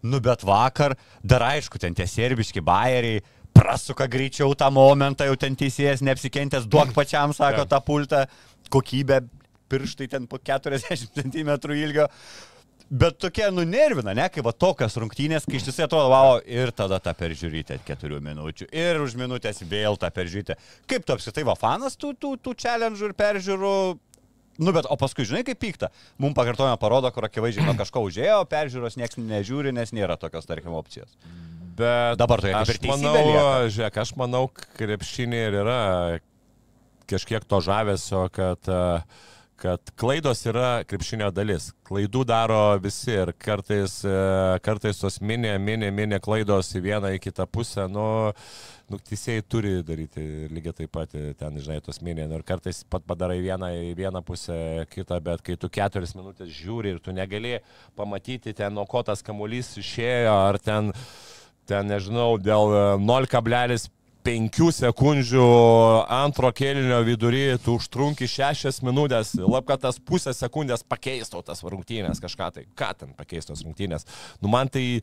nu, bet vakar, dar aišku, ten tie serbiški bairiai, prasuka greičiau tą momentą, jau ten teisėjas neapsikentęs, duok pačiam, sako, tą pultą, kokybę, pirštai ten po 40 cm ilgio. Bet tokie nunervina, ne, kaip va tokios rungtynės, kai iš tiesų atrodo, wow, ir tada tą peržiūryti keturių minučių, ir už minutės vėl tą peržiūryti. Kaip tu apskritai va fanas tų, tų, tų challenge ir peržiūrų? Nu, bet o paskui, žinai, kaip pykta. Mums pakartojama parodo, kur akivaizdžiai nuo kažko užėjo, peržiūros niekas nežiūri, nes nėra tokios, tarkim, opcijos. Bet Dabar tai aš manau, lieka. žiūrėk, aš manau, krepšinė ir yra kažkiek to žavesio, kad, uh, kad klaidos yra krepšinio dalis. Klaidų daro visi ir kartais, e, kartais tos minė, minė, minė klaidos į vieną, į kitą pusę. Nu, nu, teisėjai turi daryti lygiai taip pat e, ten, žinai, tos minė. Nu, ir kartais pat padarai vieną į vieną pusę, kitą, bet kai tu keturias minutės žiūri ir tu negali pamatyti ten, nuo ko tas kamuolys išėjo, ar ten, ten nežinau, dėl e, 0,5 5 sekundžių antro kėlinio vidury, tu užtrunki 6 minutės, lab, kad tas pusę sekundės pakeistų tas rungtynės kažką tai. Ką ten pakeistos rungtynės? Nu, man tai,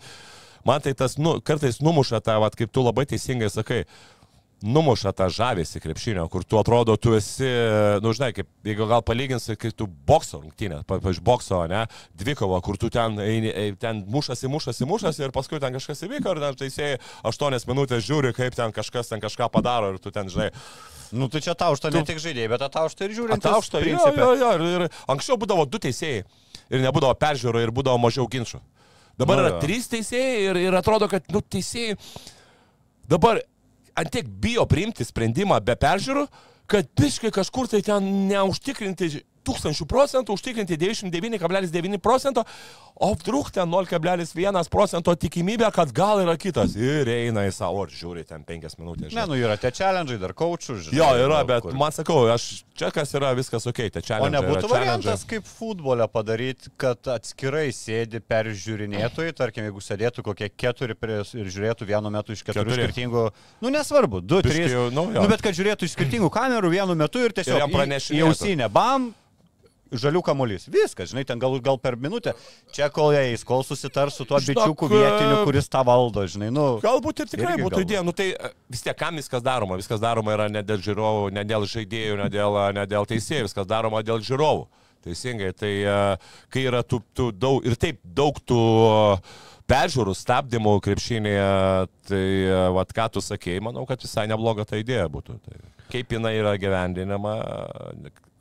man tai tas, nu, kartais numuša tą, vat, kaip tu labai teisingai sakai, uh, numuša tą žavėsi krepšinio, kur tu atrodo, tu esi, nu žinai, kaip, jeigu gal palyginsi, kai tu bokso rungtynė, pavyzdžiui, bokso, ne, dvikova, kur tu ten, eini, ei, ten mušasi, mušasi, mušasi ir paskui ten kažkas įvyko ir ten teisėjai 8 minutės žiūri, kaip ten kažkas ten kažką padaro ir tu ten, žinai, Nu, tai čia taušto ne tik žaidėjai, bet taušto ir žiūrint. Ataušto, jo, jo, jo, ir, ir anksčiau būdavo du teisėjai ir nebūdavo peržiūro ir būdavo mažiau ginčių. Dabar Nu, yra jo. trys teisėjai ir, ir atrodo, kad, nu, teisėjai dabar antiek bijo priimti sprendimą be peržiūrų, kad biškai kažkur tai ten neužtikrinti tūkstančių procentų, užtikrinti 99,9 procento, o trūk ten 0,1 procento tikimybė, kad gal yra kitas. Ir eina į savo, ir žiūri ten 5 minutės. Ne, nu yra tie challenge, dar coachų, žinai. Jo, yra, bet kur. man sakau, aš čia kas yra viskas ok, tai čia O nebūtų variantas kaip futbole padaryti, kad atskirai sėdi peržiūrinėtojai, tarkim, jeigu sėdėtų kokie keturi pries ir žiūrėtų vienu metu iš keturių Keturi. skirtingų, nu nesvarbu, du, Biškį trys. jau, nu, jo. nu, bet kad žiūrėtų iš skirtingų kamerų vienu metu ir tiesiog Ir jam į ausinę, bam, žalių kamuolys. Viskas, žinai, ten gal, gal per minutę. Čia kol eis, kol susitars su tuo Žinok, bičiuku vietiniu, kuris tą valdo, žinai, nu. Galbūt ir tikrai būtų galbūt. idėja, nu tai e, vis tiek kam viskas daroma, viskas daroma yra ne dėl žiūrovų, ne dėl žaidėjų, ne dėl, ne dėl teisėjų, viskas daroma dėl žiūrovų. Teisingai, tai e, kai yra tų, tų daug ir taip daug tų e, peržiūrų, stabdymų krepšinėje, tai e, vat ką tu sakėjai, manau, kad visai nebloga ta idėja būtų. Tai, kaip jinai yra gyvendinama,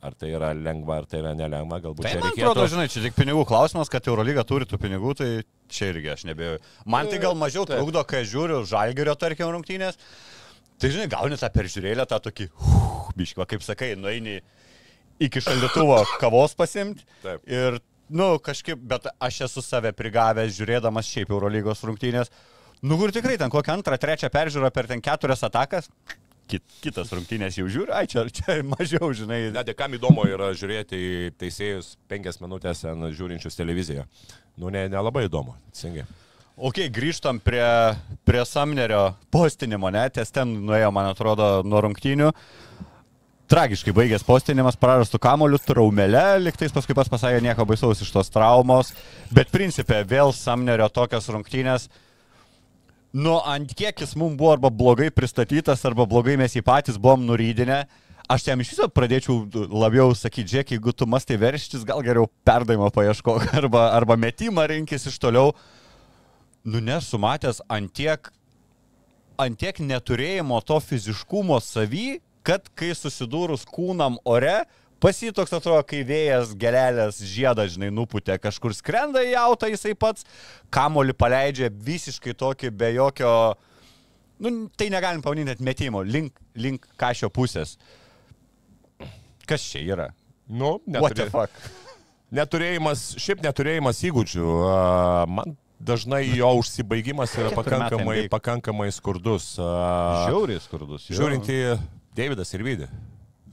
ar tai yra lengva, ar tai yra nelengva, galbūt Tai čia man reikėtų. atrodo, žinai, čia tik pinigų klausimas, kad Eurolyga turi tų pinigų, tai čia irgi aš nebejoju. Man tai gal mažiau Taip. trukdo, kai žiūriu žalgerio, tarkim, rungtynės. Tai žinai, gauni tą peržiūrėlę, tą tokį, uh, biškva, kaip sakai, nueini iki šaldytuvo kavos pasimti. Taip. Ir, nu, kažkaip, bet aš esu save prigavęs, žiūrėdamas šiaip Eurolygos rungtynės. Nu, kur tikrai ten kokią antrą, trečią peržiūrą per ten keturias atakas. Kit, kitas rungtynės jau žiūri, ai čia, čia mažiau, žinai. Net kam įdomu yra žiūrėti į teisėjus penkias minutės ten žiūrinčius televiziją. Nu, ne, nelabai įdomu, teisingai. Ok, grįžtam prie, prie Samnerio postinimo, ne, ties ten nuėjo, man atrodo, nuo rungtynių. Tragiškai baigęs postinimas, prarastų kamolių, traumelę, liktais paskui pas pasakė nieko baisaus iš tos traumos, bet principė vėl Samnerio tokios rungtynės. Nu, ant kiek jis mums buvo arba blogai pristatytas, arba blogai mes jį patys buvom nurydinę. Aš jam iš viso pradėčiau labiau sakyti, žiūrėk, jeigu tu mastai verštis, gal geriau perdavimo paieškok, arba, arba metimą rinkis iš toliau nu nesu matęs antiek, antiek neturėjimo to fiziškumo savy, kad kai susidūrus kūnam ore, pasi toks atrodo, kai vėjas gelelės žiedą, žinai, nuputė, kažkur skrenda į autą jisai pats, kamolį paleidžia visiškai tokį be jokio, nu tai negalim pavadinti net metimo, link, link kažio pusės. Kas čia yra? Nu, What the neturė... fuck? neturėjimas, šiaip neturėjimas įgūdžių. a, Man dažnai jo užsibaigimas yra pakankamai, pakankamai skurdus. a, Žiauriai skurdus. jo. Žiūrint į Davidas ir Vydį.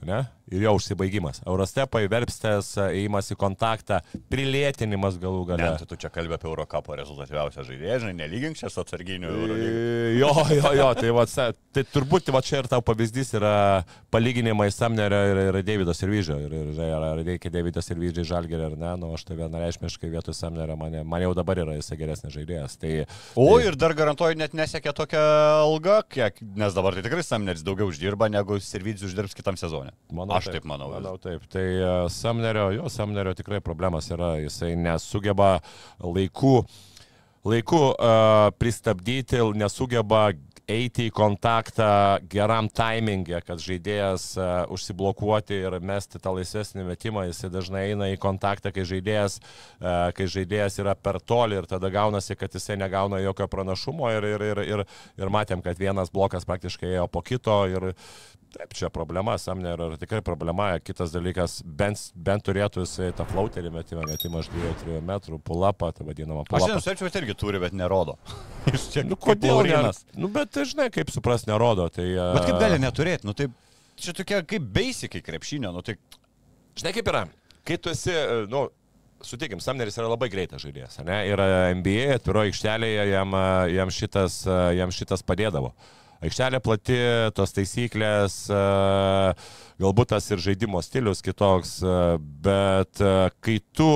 Ne? Ir jo užsibaigimas. Eurostepai, verpstės, įimas į kontaktą, prilėtinimas galų Ne, gale. tai tu čia kalbė apie Eurocapo rezultatyviausią žaidėją, žinai, nelygink čia su atsarginiu. E, Jo, jo, jo, tai, va, tai turbūt va čia ir tau pavyzdys yra palyginimai Samnerio ir, ir Davido Sirvyžio. Ir, ir ar ar reikia Davidas Sirvyžiai žalgerį ar ne, nu aš tai vienareišmiškai vietoj Samnerio, man, man jau dabar yra jisai geresnis žaidėjas. Tai, O ir dar garantuoju, net nesiekia tokia alga, kiek, nes dabar tai tikrai Samneris daugiau uždirba, negu Sirvidis uždirbs kitam sezonui. Manau, Aš taip manau. Manau taip. Tai uh, Samnerio, jo, Samnerio tikrai problemas yra. Jisai nesugeba laiku, laiku uh, pristabdyti, nesugeba eiti į kontaktą geram timingė, kad žaidėjas uh, užsiblokuoti ir mesti tą laisvesnį metimą. Jisai dažnai eina į kontaktą, kai žaidėjas, uh, kai žaidėjas yra per toli ir tada gaunasi, kad jisai negauna jokio pranašumo ir, ir, ir, ir, ir matėm, kad vienas blokas praktiškai ėjo po kito ir Taip, čia problema, Samner yra tikrai problema. Kitas dalykas, bent, bent turėtų jisai tą flauterį metimą, metimą iš 2-3 metrų, pulapą, tą vadinamą Aš pulapą. nenuspėčiau, kad irgi turi, bet nerodo. Jis čia Nu, kodėl? Ne, Laurinas. nu, bet tai žinai, kaip supras, nerodo. Tai, Bet kaip gali neturėti? Nu tai čia tokia kaip basicai krepšinio, nu tai Žinai, kaip yra. Kai tu esi, e, nu, sutikim, Samneris yra labai greitas žaidėjas, ne? Ir e, NBA atviro aikštelėje jam, e, jam, šitas, e, jam šitas padėdavo. Aikštelė plati, tos taisyklės, e, galbūt tas ir žaidimo stilius kitoks, e, bet e, kai tu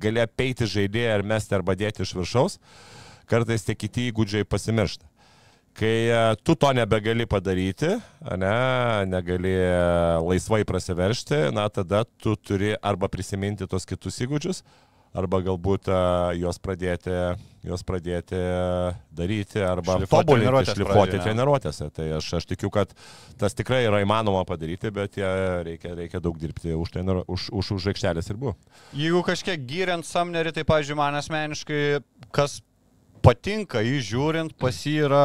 gali apeiti žaidėją ar mesti arba dėti iš viršaus, kartais tie kiti įgūdžiai pasimiršta. Kai tu to nebegali padaryti, ne, negali laisvai prasiveršti, na tada tu turi arba prisiminti tos kitus įgūdžius, arba galbūt e, juos pradėti, juos pradėti daryti, arba Šlifuot tobulinti, šlifuoti pradžioj, ne? treniruotėse. Tai aš, aš tikiu, kad tas tikrai yra įmanoma padaryti, bet reikia, reikia daug dirbti už, treniru, už, už, už aikštelės ribų. Jeigu kažkiek gyriant Samnerį, tai, pažiūrėjau, man asmeniškai, kas patinka jį žiūrint, pas jį yra,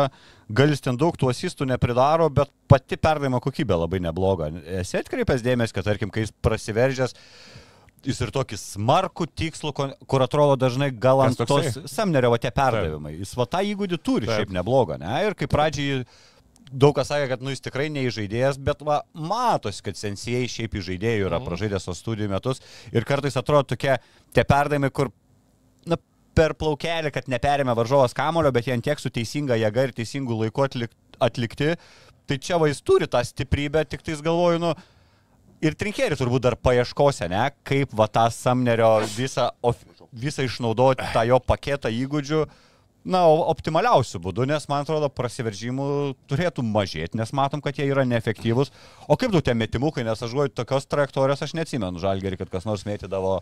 gal jis ten daug tų asistų nepridaro, bet pati perdavimo kokybė labai nebloga. Esi atkreipęs dėmesį, kad, tarkim, kai jis prasiveržęs, jis ir tokį smarkų tikslų, kur atrodo dažnai gal ant tos toksai? Samnerio va tie perdavimai. Jis va tą įgūdį turi Taip. šiaip neblogą, ne? Ir kaip pradžiai daug kas sakė, kad nu, jis tikrai neįžaidėjas, bet va, matosi, kad sensėjai šiaip įžaidėjų yra Mhm. pražaidęs tos studijų metus ir kartais atrodo tokie tie perdavimai, kur na, per plaukelį, kad neperėmė varžovas kamulio, bet jie ant tiek su teisinga jėga ir teisingu laiku atlik, atlikti. Tai čia va jis turi tą stiprybę, tik tais galvoju, nu, ir trinkėri turbūt dar paieškose, ne, kaip va tą Samnerio visą, visą išnaudoti tą jo paketą įgūdžių. Na, optimaliausių būdų, nes man atrodo, prasiveržimų turėtų mažėti, nes matom, kad jie yra neefektyvūs. O kaip tu tie metimukai, nes aš žuoju, tokios trajektorijos aš neatsimenu, žalgerį, kad kas nors mėtydavo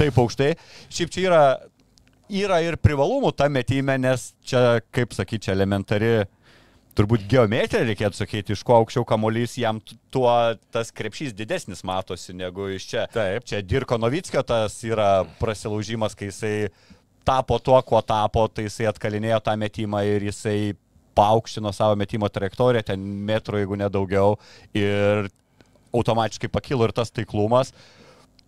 taip aukštai. Šiaip čia yra, yra ir privalumų tą metimę, nes čia, kaip sakyti, čia elementari, turbūt geometrija reikėtų sakyti, iš ko aukščiau kamolys, jam tuo tas krepšys didesnis matosi negu iš čia. Taip. Čia Dirko Novickio tas yra prasilaužimas, kai jisai tapo tuo, kuo tapo, tai jisai atkalinėjo tą metimą ir jisai paaukštino savo metimo trajektoriją, ten metrų, jeigu nedaugiau, ir automatiškai pakilo ir tas taiklumas.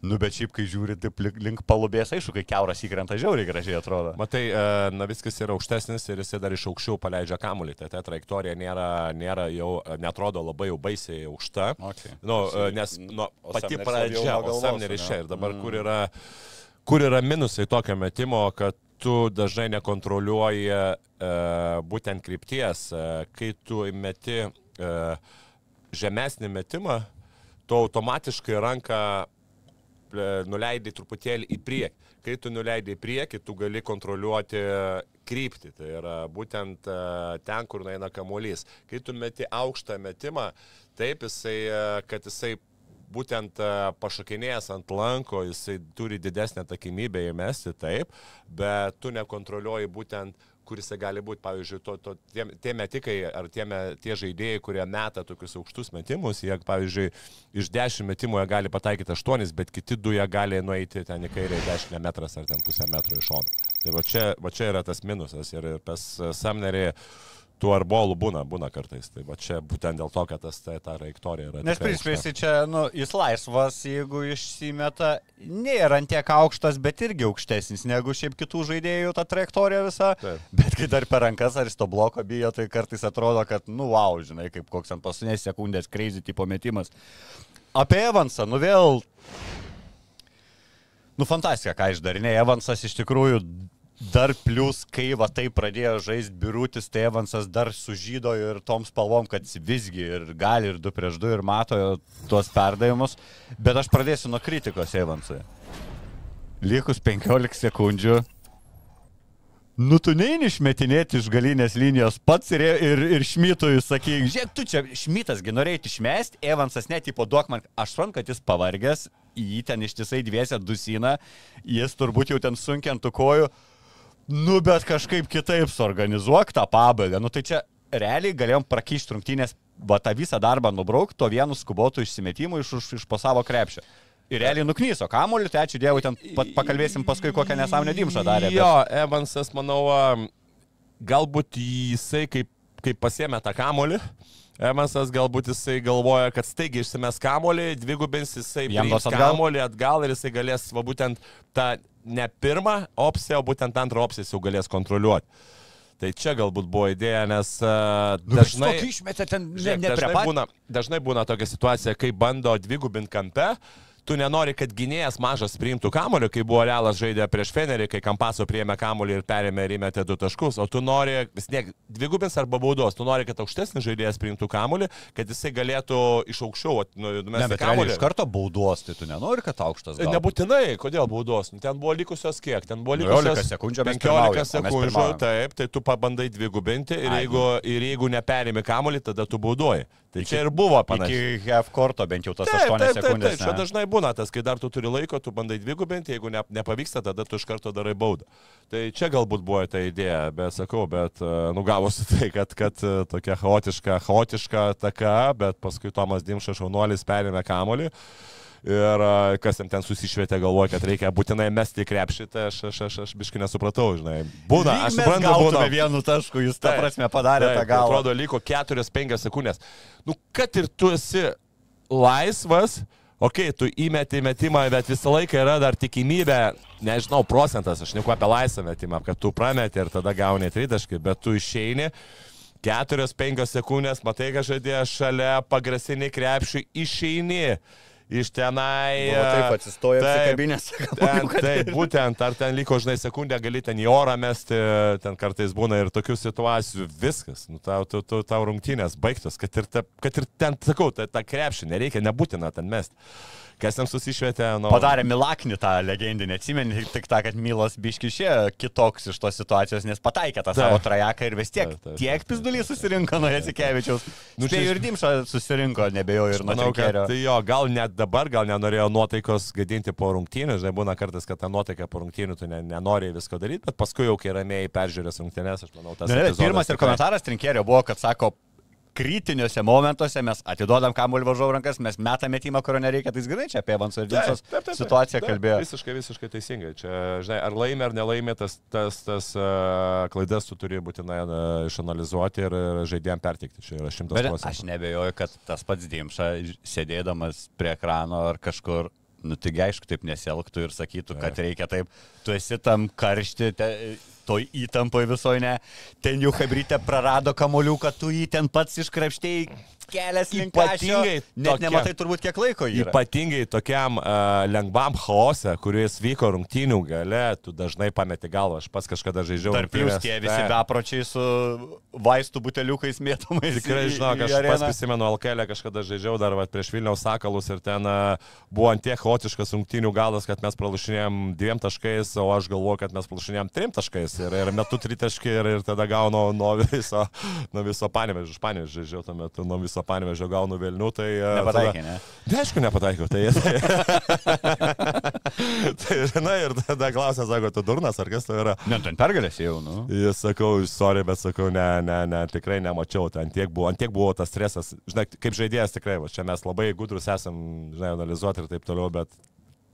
Nu, bet šiaip, kai žiūri taip link, palubės, aišku, kai keuras įkrenta žiauriai gražiai atrodo. Matai, e, Naviskis yra aukštesnis ir jisai dar iš aukščiau paleidžia kamuolį. Tai ta trajektorija nėra, nėra jau, netrodo labai jau baisiai aukšta. Okay. Nu, e, nes nu, pati pradžia, o Samneris čia ir dabar, Mm. kur yra, kur yra minusai tokio metimo, kad tu dažnai nekontroliuoji e, būtent krypties. E, kai tu meti e, žemesnį metimą, tu automatiškai ranką nuleidai truputėlį į priekį. Kai tu nuleidai į priekį, tu gali kontroliuoti kryptį. Tai yra būtent e, ten, kur eina kamuolys. Kai tu meti aukštą metimą, taip jisai, e, kad jisai būtent e, pašakinėjęs ant lanko, jisai turi didesnę takimybę įmesti, taip, bet tu nekontroliuoji būtent kur jisai gali būti, pavyzdžiui, to, to, tie, tie metikai ar tie, tie žaidėjai, kurie meta tokius aukštus metimus, jie, pavyzdžiui, iš 10 metimų jie gali pataikyti 8, bet kiti du jie gali nueiti ten į kairę 10 metras ar ten pusę metro iš šono. Tai va čia, va čia yra tas minusas ir, ir pas Samnerį tų arbolų būna, būna kartais. Tai va čia būtent dėl to, kad tas ta, ta trajektorija yra. Nes prispėsi aukšta. čia, nu, jis laisvas, jeigu išsimeta, nėra ant tiek aukštas, bet irgi aukštesnis negu šiaip kitų žaidėjų ta trajektorija visa. Taip. Bet kai dar per rankas ar to bloko bijo, tai kartais atrodo, kad, nu, wow, žinai, kaip koks ant paskutinės sekundės crazy tipo metimas. Apie Evansą, nu vėl. Nu, fantastika, ką išdarinė. Evansas iš tikrųjų dar plus, kai va tai pradėjo žaisti birutis, tai Evansas dar sužydo ir tom spalvom, kad visgi ir gali ir 2 prieš 2 ir mato tuos perdavimus. Bet aš pradėsiu nuo kritikos Evansui. Likus 15 sekundžių. Nu, tu neini išmetinėti iš galinės linijos pats ir, ir, ir Šmitui sakyk, žiūrėk, tu čia Šmitasgi norėjai išmesti, Evansas net į poduok man, aš suprantu, kad jis pavargęs, jį ten ištisai dviese dusina, jis turbūt jau ten sunkiantų kojų, nu bet kažkaip kitaip suorganizuok tą pabaigą, nu tai čia realiai galėjom prakišti rungtynės, va tą visą darbą nubraukti, to vienu skubotų išsimetimu iš, iš, iš po savo krepšio. Ir realiai nuknyso kamuolį, tai ačiū Dievui, ten pa- pakalbėsim paskui kokią nesąmonę Dimšą darė. bet- Jo, Evansas, manau, galbūt jisai kaip, kaip pasėmė tą kamolį. Evansas galbūt jisai galvoja, kad staigiai išsimes kamolį, dvigubins jisai Jam duos kamolį atgal ir jisai galės, va būtent tą ne pirmą opciją, o būtent antrą opciją jau galės kontroliuoti. Tai čia galbūt buvo idėja, nes uh, dažnai... Tokį išmetė ten ne, Žiūrėk, dažnai, būna, dažnai būna tokia situacija, kai bando dvigubinti kampe, tu nenori, kad gynėjas mažas priimtų kamulį, kai buvo realas žaidė prieš Fenerį, kai Kampaso priėmė kamulį ir perėmė ir įmetė du taškus, o tu nori, vis tiek, dvigubins arba baudos, tu nori, kad aukštesnis žaidėjas priimtų kamulį, kad jisai galėtų iš aukščiau nu, numesti kamulį. iš karto baudos, tai tu nenori, kad aukštas. gautų? Nebūtinai, kodėl baudos? Nu, Ten buvo likusios kiek? Ten buvo likusios 11 sekundžių mes 15 pirmaujam, o mes sekundžių, taip, tai tu pabandai dvigubinti ir Ai, jeigu, ir jeigu neperimi kamulį, tada tu baudoji. Tai čia ir buvo panašiai. Iki half korto bent jau tas Taip, 8 taip, taip, sekundės. taip, čia dažnai būna tas, kai dar tu turi laiko, tu bandai dvigubinti, jeigu ne, nepavyksta, tada tu iš karto darai baudą. Tai čia galbūt buvo ta idėja, bet sakau, bet e, nugavosi tai, kad, kad e, tokia chaotiška, chaotiška taka, bet paskui Tomas Dimšas šaunuolis perėmė kamolį. Ir a, kas jam ten susišvietė, galvoja, kad reikia būtinai mesti krepšį, tai aš, aš, aš, aš biškai nesupratau, žinai. Būna, Lyg aš suprantu, būna. vienu tašku, jūs tą Taip, prasme padarė taip, tą galą. Atrodo, liko 4-5 sekundės. Nu, kad ir tu esi laisvas, okei, okay, tu įmeti metimą, bet visą laiką yra dar tikimybė, nežinau, procentas, aš neku apie laisvą metimą, kad tu prameti ir tada gauni tritaškį, bet tu išeini. 4-5 sekundės, matai, kad žaidėjas šalia, pagrasini krepšiui, išeini iš tenai. Buvo taip, atsistojo Taip. apsikabinęs. Ten, taip, būtent, ar ten liko, žinai, sekundę, gali ten į orą mesti, ten kartais būna ir tokių situacijų, viskas, nu, tau, tau, tau, tau rungtynės baigtos, kad ir, ta, kad ir ten, sakau, tą, tą krepšį nereikia, nebūtina ten mesti. Kas ten susišvietė, nu... Padarė Milaknį tą legendinį, atsimeni tik tą, kad Milas biški išėjo kitoks iš tos situacijos, nes pataikė tą Taip. savo trajeką ir vis tiek Taip, taip, tiek pizdulys susirinko nuo Jacikevičiaus. Nu, Nu, čia ir Dimša susirinko, nebejoju, ir nuo Trinkerio. tai jo, gal net dabar, gal nenorėjo nuotaikos gadinti po rungtynių, žinai, būna kartais, kad ta nuotaika po rungtynių tu ne, nenori visko daryti, bet paskui jau kai ramiai peržiūrės rungtynės, aš manau, tas... Ne, ne, pirmas ir komentaras Trinkerio buvo, kad sako, kritiniuose momentuose mes atiduodam kamuolį važiuoju rankas, mes metame metimą, kurio nereikia, tai grinai čia apie Evansų ir taip, situaciją kalbėjo. Visiškai, visiškai teisingai. Čia, žinai, ar laimė ar nelaimė, tas, tas, tas uh, klaidas tu turi būtinai uh, išanalizuoti ir žaidėjim perteikti. Čia yra šimtas procentų. aš nebejoju, kad tas pats Dimša, sėdėdamas prie ekrano ar kažkur, nu taigi aišku, taip nesielgtų ir sakytų, kad reikia taip, tu esi tam karšti, te, toj įtampoje visoje, ne, ten jau Hebrytė prarado kamoliuką, tu jį ten pats iškrapštėjai kelias link Ypatingai kašio, net tokia- nematai turbūt kiek laiko yra. Ypatingai tokiam uh, lengvam chaose, kuris vyko rungtynių gale, tu dažnai pameti galvą. Aš pats kažkada žaidžiau. Dar plus rungtynes. tie visi bepročiai su vaistų buteliukais mėtomais. Tikrai žinau, aš pats prisimenu Alkelę, kažkada žaidžiau dar vat, prieš Vilniaus Sakalus ir ten a, buvo ant tiek chaotiškas rungtynių galas, kad mes pralašinėjom dviem taškais, o aš galvoju, kad mes pralašinėjom trim taškais ir, ir metu tritaškį ir, ir tada gaunu nuo viso, nuo viso panevežio, iš panevežio žaidžiau tuo metu, nuo viso panevežio gaunu vėlnių, tai... a, Nepataikė, tada- ne? Ne, aišku, nepataikiau. Tai, tai, tai žinai, ir tada klausia, sako, tu durnas, ar kas tai yra? Ne, ten pergalės jau, nu. Jis sakau, sorry, bet sakau, ne, ne, ne, tikrai nemačiau, ten tiek buvo, ant tiek buvo tas stresas, žinai, kaip žaidėjas tikrai, va, čia mes labai gudrus esam, žinai, analizuoti ir taip toliau, bet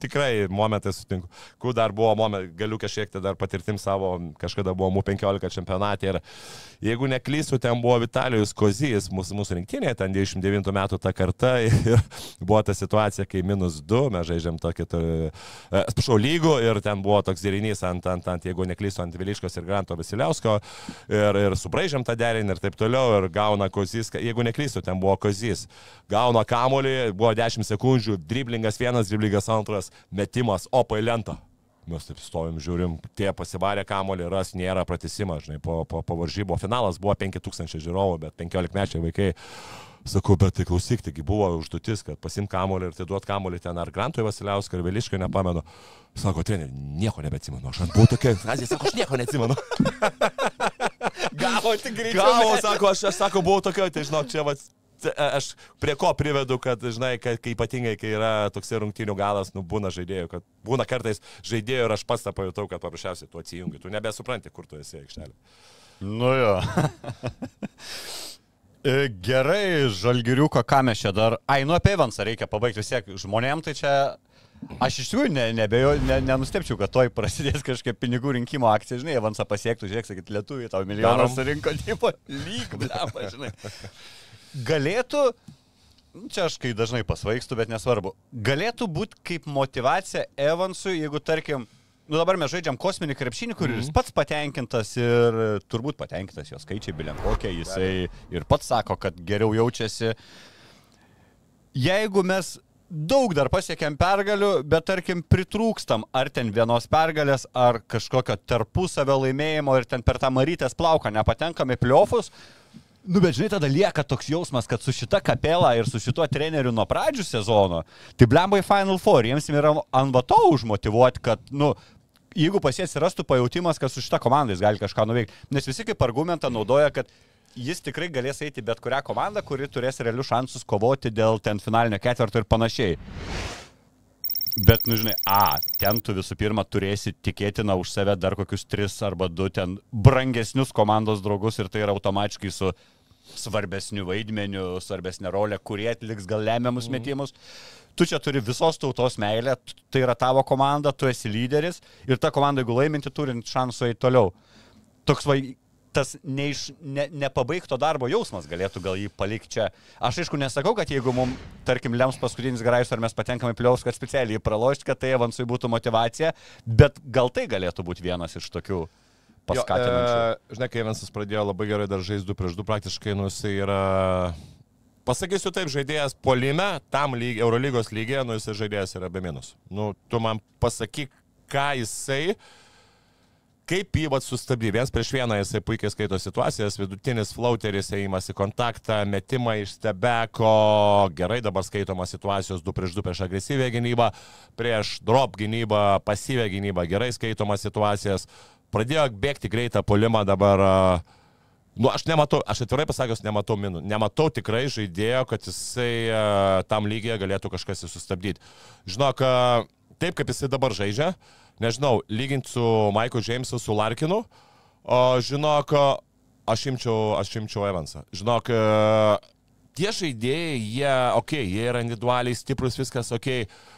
tikrai momentai sutinku. Kur dar buvo momentai, galiu kažkiek tai dar patirtim savo, kažkada buvo MU15 čempionatė ir jeigu neklysiu, ten buvo Vitalijus Kozijas, mūsų, mūsų rinktinė, ten 29 metų ta karta ir buvo ta situacija, kai minus 2, mes žaidžiam tokį, atsiprašau, lygų ir ten buvo toks derinys ant, ant, ant jeigu neklysiu, ant Viliškos ir Granto Vasiliausko ir, ir subraižėm tą derinį ir taip toliau ir gauna Kozijas, jeigu neklysiu, ten buvo Kozijas, gauna kamolį, buvo 10 sekundžių, driblingas vienas, driblingas antras, metimas, opa į lentą. Mes taip stovim, žiūrim, tie pasivarė kamolį, ras nėra pratesimą, žinai, po, po, po varžybo finalas buvo 5000 žiūrovų, bet 15 mečiai vaikai. Sakau, bet tai klausyk, taigi buvo užduotis, kad pasim kamolį ir tai duot kamolį ten ar Grantui Vasiliauskui, ar Viliškai, nepamenu. Sako, treneri, nieko nebeatsimenu, aš ant buvau tokia, Azija sako, aš nieko neatsimenu. Gavo tik greičiau. Gavo, sako, aš, aš sako, buvau tokio, tai žinok, čia vas aš prie ko privedu, kad, žinai, kad, kai ypatingai, kai yra toks rungtynių galas, nu, būna žaidėjų, kad būna kartais žaidėjų ir aš pats tą pajutau, kad paprasčiausiai tu atsijungi, tu nebesupranti, kur tu esi aikštelė. Nu jo. E, Gerai, žalgiriuko, ką mes čia dar. Ai, nu apie Evansą reikia pabaigti vis tiek. Žmonėm tai čia... Aš iš tikrųjų ne, nebejo, ne, nenustepčiau, kad toj prasidės kažkokia pinigų rinkimo akcija, žinai, Evansą pasiektų, žiūrėk, sakyt, lietuviai tau milijoną Darom. surinko, tipo, lyg, blepa, žinai. Galėtų, nu, čia aš kai dažnai pasvaigstu, bet nesvarbu, galėtų būti kaip motivacija Evansui, jeigu, tarkim, nu dabar mes žaidžiam kosminį krepšinį, kur jis pats patenkintas ir turbūt patenkintas jo skaičiai, biliam kokie, jisai ir pats sako, kad geriau jaučiasi. Jeigu mes daug dar pasiekėm pergalių, bet tarkim pritrūkstam ar ten vienos pergalės, ar kažkokio tarpusavio laimėjimo ir ten per tą marytės plauką nepatenkam į pliofus, Nu, bet žinai, tada lieka toks jausmas, kad su šita kapela ir su šituo treneriu nuo pradžių sezono, tai blembai Final Four, jiems yra ant vato užmotivuoti, kad, nu, jeigu pas jie atsirastų pajūtimas, kad su šita komanda jis gali kažką nuveikti. Nes visi kaip argumentą naudoja, kad jis tikrai galės eiti bet kurią komandą, kuri turės realius šansus kovoti dėl ten finalinio ketvirto ir panašiai. Bet, nu žinai, a, ten tu visų pirma turėsi tikėtina už save dar kokius tris arba du ten brangesnius komandos draugus ir tai yra automatiškai su svarbesniu vaidmeniu, svarbesnė rolė, kurie atliks gal lemiamus metimus. Tu čia turi visos tautos meilę, tai yra tavo komanda, tu esi lyderis ir ta komanda, jeigu laiminti, turint šansų eiti toliau. Toks va, tas neiš, ne, nepabaigto darbo jausmas galėtų gal jį palikti čia. Aš aišku nesakau, kad jeigu mums, tarkim, lems paskutinis garajus ar mes patenkame pliaus, kad specialiai pralošti, kad tai Evansui būtų motivacija, bet gal tai galėtų būti vienas iš tokių paskatinančių. Jo, e, žinai, kai Evansas pradėjo labai gerai dar žaisti 2 prieš 2, praktiškai nu jisai yra... Pasakysiu taip, žaidėjas polime, tam lyg, Eurolygos lygiai, nu jisai žaidėjas yra be minus. Nu, tu man pasakyk, ką jisai, kaip jį vat sustabdyti. Vienas prieš vieną jisai puikiai skaito situacijas, vidutinis flauteris, įimas į kontaktą, metimą iš stebeko, gerai dabar skaitoma situacijos 2 prieš 2 prieš agresyvę gynybą, prieš drop gynybą, pasyvę gynybą, gerai skaitoma situacijas. Pradėjo bėgti greitą polimą dabar. a, Nu, aš nematau, aš atvirai pasakęs, nematau minų. Nematau tikrai žaidėjo, kad jisai a, tam lygiai galėtų kažkas jį sustabdyti. Žinok, a, taip kaip jisai dabar žaidžia, nežinau, lyginti su Maiku Jamesu, su Larkinu, o žinok, aš imčiau, aš imčiau Evansą. Žinok, tie žaidėjai, jie, okei, okay, jie yra individualiai stiprus, viskas, okei, okay,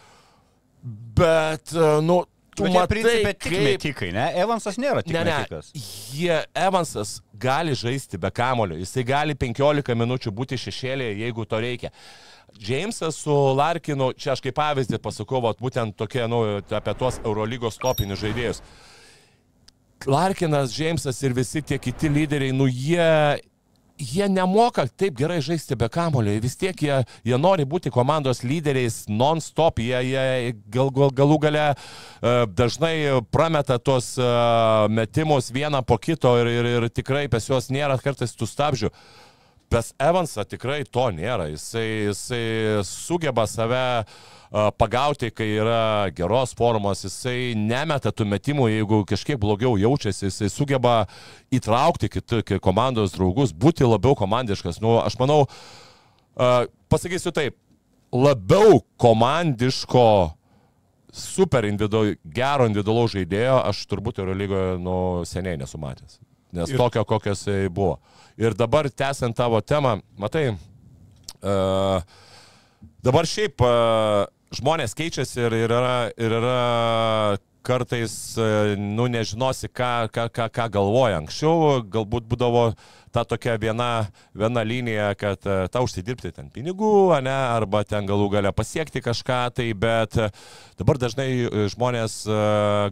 bet, nu, tu Bet matai, principė tik kaip... metikai, ne? Evansas nėra tik Ne, ne. metikas. Jie, Evansas gali žaisti be kamulio. Jisai gali 15 minučių būti šešėlėje, jeigu to reikia. Džeimsas su Larkinu, čia aš kaip pavyzdį pasakau, vat, būtent tokie, nu, apie tuos Eurolygos topinius žaidėjus. Larkinas, Džeimsas ir visi tie kiti lyderiai, nu jie, jie nemoka taip gerai žaisti be kamulio. Vis tiek jie, jie nori būti komandos lyderiais non-stop. Jie, jie gal, gal, galų gale e, dažnai prameta tuos e, metimus vieną po kito ir, ir, ir tikrai pas juos nėra kartais tų stabdžių. Pas Evansą tikrai to nėra. Jisai, jisai sugeba save pagauti, kai yra geros formos, jisai nemeta tų metimų, jeigu kažkiek blogiau jaučiasi, jisai sugeba įtraukti kitų komandos draugus, būti labiau komandiškas. Nu, aš manau, pasakysiu taip, labiau komandiško super individual, gero individualaus žaidėjo aš turbūt Eurolygoje nu, seniai nesu matęs. Nes ir... tokio, kokios jisai buvo. Ir dabar tęsiant tavo temą, matai, uh, dabar šiaip uh, žmonės keičiasi ir, ir, yra, ir yra kartais, e, nu, nežinosi, ką, ką, ką, ką galvoja. Anksčiau galbūt būdavo ta tokia viena, viena linija, kad e, tau užsidirbti ten pinigų, ne, arba ten galų gale pasiekti kažką, tai bet dabar dažnai žmonės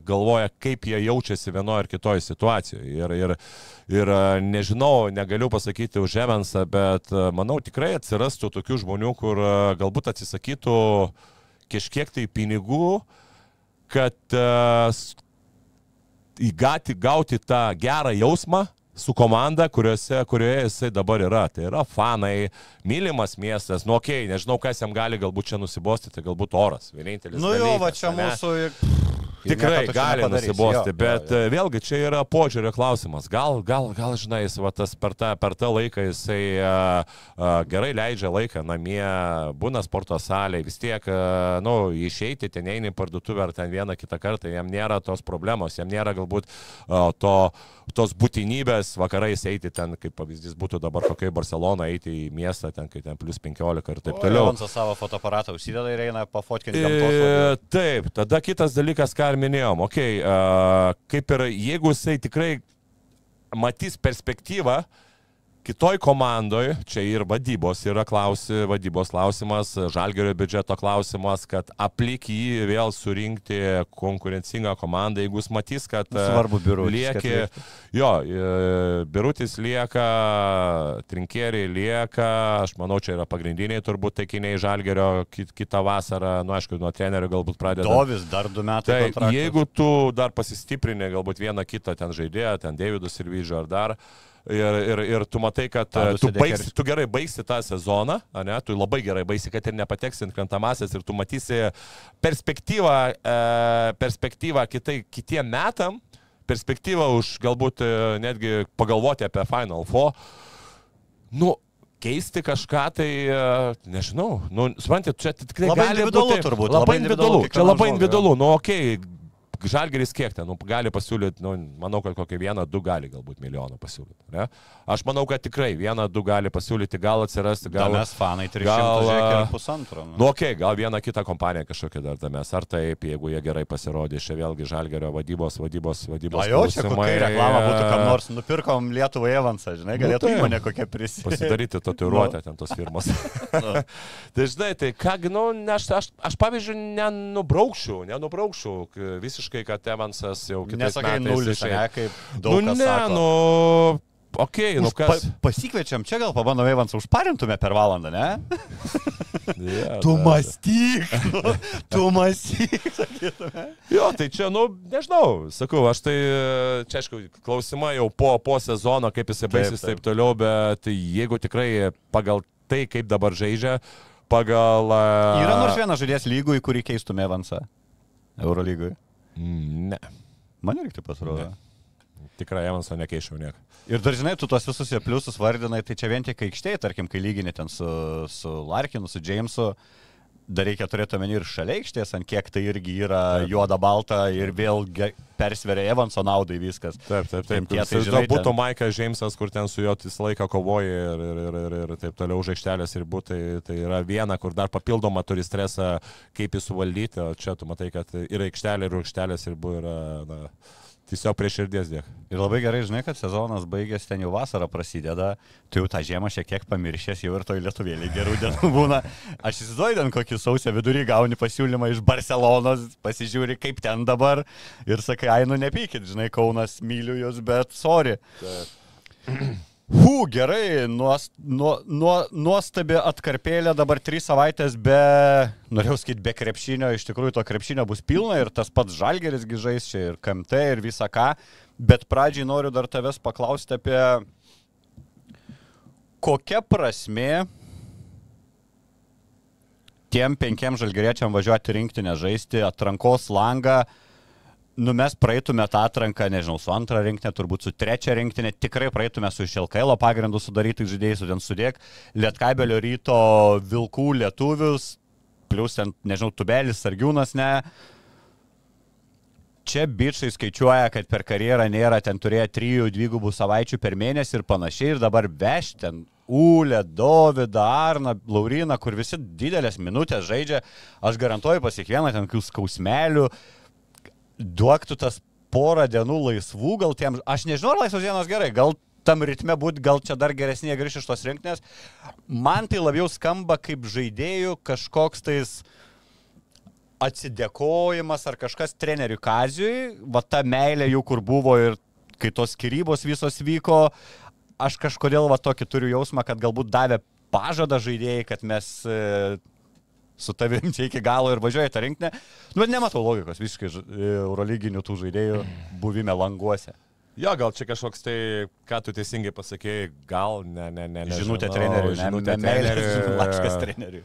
galvoja, kaip jie jaučiasi vienoje ar kitoje situacijoje. Ir, ir, ir nežinau, negaliu pasakyti už Evansą, bet manau tikrai atsirastų tokių žmonių, kur galbūt atsisakytų kažkiek tai pinigų, kad įgati, gauti tą gerą jausmą su komanda, kuriuose, kurioje jisai dabar yra. Tai yra fanai, mylimas miestas, nu okei, okay, nežinau, kas jam gali galbūt čia nusibosti, tai galbūt oras. Vienintelis. Nu jo, va čia ne? mūsų Tikrai gali nusibosti, bet jo, jo. vėlgi čia yra požiūrio klausimas. Gal, gal, gal žinai, jis, va, tas per, tą, per tą laiką jisai a, a, gerai leidžia laiką namie, būna sporto salėje, vis tiek, a, nu, išeiti ten eini parduotuvę ar ten vieną kitą kartą, jam nėra tos problemos, jam nėra galbūt a, to, tos būtinybės vakarais eiti ten, kaip pavyzdys būtų dabar kokia Barcelona, eiti į miestą, ten, kai ten plus 15 ir taip toliau. Jis savo fotoaparatą užsideda ir eina pafotkinti. E, taip, tada kitas dalykas, ką minėjom, okay, uh, kaip ir jeigu jisai tikrai matys perspektyvą, uh, kitoj komandoj, čia ir vadybos yra klausi, vadybos klausimas, žalgerio biudžeto klausimas, kad aplik jį vėl surinkti konkurencingą komandą, jeigu jis matys, kad e, svarbu biurutis. Lieki, jo, e, biurutis lieka, trinkeriai lieka, aš manau, čia yra pagrindiniai turbūt taikiniai žalgerio kitą vasarą, nu aišku, nuo trenerių galbūt pradeda. Dovis dar du metai. Tai jeigu tu dar pasistiprini galbūt vieną kitą ten žaidėją, ten Davidus ir Vyžą ar dar, Ir, ir, ir tu matai, kad Tadus tu, baigsi, tu gerai baigsi tą sezoną, ne, tu labai gerai baigsi, kad ir nepateksi ant krantamasias ir tu matysi perspektyvą, e, perspektyvą kitai, kitiem metam, perspektyvą už galbūt e, netgi pagalvoti apie Final Four. Nu, keisti kažką, tai e, nežinau, nu, suprantate, čia tikrai labai individualu būti, turbūt. Labai, labai individualu, čia labai individualu, nu, okei, okay, Žalgeris kiek ten, nu, gali pasiūlyti, nu, manau, kad kokį vieną, du gali galbūt milijoną pasiūlyti. Ne? Aš manau, kad tikrai vieną, du gali pasiūlyti, gal atsirasti, gal... Mes fanai 300 gal, ir pusantro. Nu, nu okei, okay, gal vieną kitą kompaniją kažkokią dar damės, ar taip, jeigu jie gerai pasirodys, čia vėlgi Žalgerio vadybos, vadybos, vadybos. O jau čia kokia reklama būtų, kam nors nupirkom Lietuvą Evansą, žinai, nu galėtų nu, tai, įmonė kokia prisimti. Pasidaryti tatuiruotę ten tos firmos. nu. tai žinai, tai ką, nu, aš, aš, aš pavyzdžiui, nenubraukščiau, nenubraukščiau visiškai visiškai, kad Evansas jau kitais Nesakai metais... Nulis, išai... ne, kaip daug nu, ne, sako. nu... Ok, nu kas. Pa, pasikviečiam čia, gal pabandom Evansą užparintume per valandą, ne? Yeah, tu mąstyk, tu mąstyk, sakytume. Jo, tai čia, nu, nežinau, sakau, aš tai, čia aišku, klausimai jau po, po sezono, kaip jisai baigsis taip, taip. taip toliau, bet jeigu tikrai pagal tai, kaip dabar žaidžia, pagal... Yra nors vienas žaidėjas lygų, į kurį keistume Evansą Eurolygui. Ne. Man irgi taip pasirodo. Tikrai Evanso nekeičiau nieko. Ir dar žinai, tu tuos visus jo pliusus vardinai, tai čia vien tik aikštėje, tarkim, kai lygini ten su, su Larkinu, su Jamesu, dar reikia turėti omeny ir šalia aikštės, ant kiek tai irgi yra juoda balta ir vėl persveria Evanso naudai viskas. Taip, taip, taip. Tai, žinai, būtų. Maikas Džeimsas, kur ten su juo visą laiką kovoja ir, ir, ir, ir, ir taip toliau už aikštelės ir būtų, tai, tai yra viena, kur dar papildoma turi stresą, kaip jį suvaldyti, o čia tu matai, kad ir aikštelė, ir aikštelės ir buvo yra... Na, Tiesiog prie širdies dėk. Ir labai gerai žinai, kad sezonas baigėsi, ten jau vasara prasideda, tu jau tą žiemą šiek tiek pamiršęs, jau ir toj lietuvėlį gerų dienų būna. Aš įsivaizduoju, ten kokį sausio vidurį gauni pasiūlymą iš Barcelonos, pasižiūri, kaip ten dabar ir sakai, ai, nu nepykit, žinai, Kaunas myliu jūs, bet sorry. Taip. Hu, gerai, nuos, nuo, nuo, nuostabi atkarpėlė, dabar trys savaitės be, norėjau sakyti, be krepšinio, iš tikrųjų to krepšinio bus pilna ir tas pats žalgeris gyžais čia ir KMT ir visa ką, bet pradžiai noriu dar tavęs paklausti apie kokia prasme tiem penkiem žalgeriečiam važiuoti rinktinę žaisti atrankos langą, nu mes praeitume tą atranką, nežinau, su antra rinktinė, turbūt su trečia rinktinė, tikrai praeitume su Šelkailo pagrindu sudarytais žaidėjais, su ten sudėk, Lietkabelio ryto Vilkų lietuvius, plus ten, nežinau, Tubelis, Sargiūnas, ne. Čia bičiai skaičiuoja, kad per karjerą nėra ten turėję trijų, dvigubų savaičių per mėnesį ir panašiai, ir dabar veš ten Ulę, Dovydą, Arną, Lauriną, kur visi didelės minutės žaidžia, aš garantuoju pas kiekvieną ten kokių skausmelių, duoktų tas porą dienų laisvų, gal tiem, aš nežinau, ar laisvos dienos gerai, gal tam ritme būt, gal čia dar geresnė grįž iš tos rinktinės. Man tai labiau skamba kaip žaidėjų kažkoks tais atsidėkojimas ar kažkas treneriui Kazijui, va ta meilė jau kur buvo ir kai tos skirybos visos vyko, aš kažkodėl va tokį turiu jausmą, kad galbūt davė pažadą žaidėjai, kad mes e, su tavim čia iki galo ir važiuoja tą rinkinę. Nu, bet nematau logikos visiškai e, eurolyginių tų žaidėjų buvime languose. Jo, gal čia kažkoks tai, ką tu teisingai pasakėjai, gal, ne, ne, ne. nežinau, Žinutė treneriui, ne, žinutė ne treneriui. laiškas treneriui.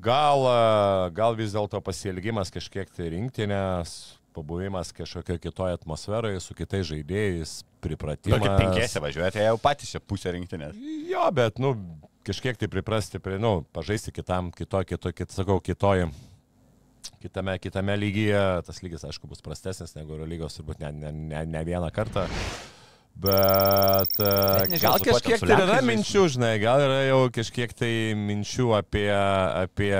Gal, a, gal vis dėlto pasielgimas kažkiek tai rinktinės, pabuvimas kažkokio kitoje atmosferoje, su kitais žaidėjais, pripratimas. Tokia penkėse važiuoja, tai jau patys čia pusė rinktinės. Jo, bet, nu, kažkiek tai priprasti prie, nu, pažaisti kitam, kito, kito, kit, sakau, kitoj, kitame, kitame lygyje, tas lygis, aišku, bus prastesnis negu Eurolygos, turbūt ne, ne, ne, ne vieną kartą. Bet e, Net nežinau, gal kažkiek tai yra minčių, žinai, gal yra jau kažkiek tai minčių apie, apie,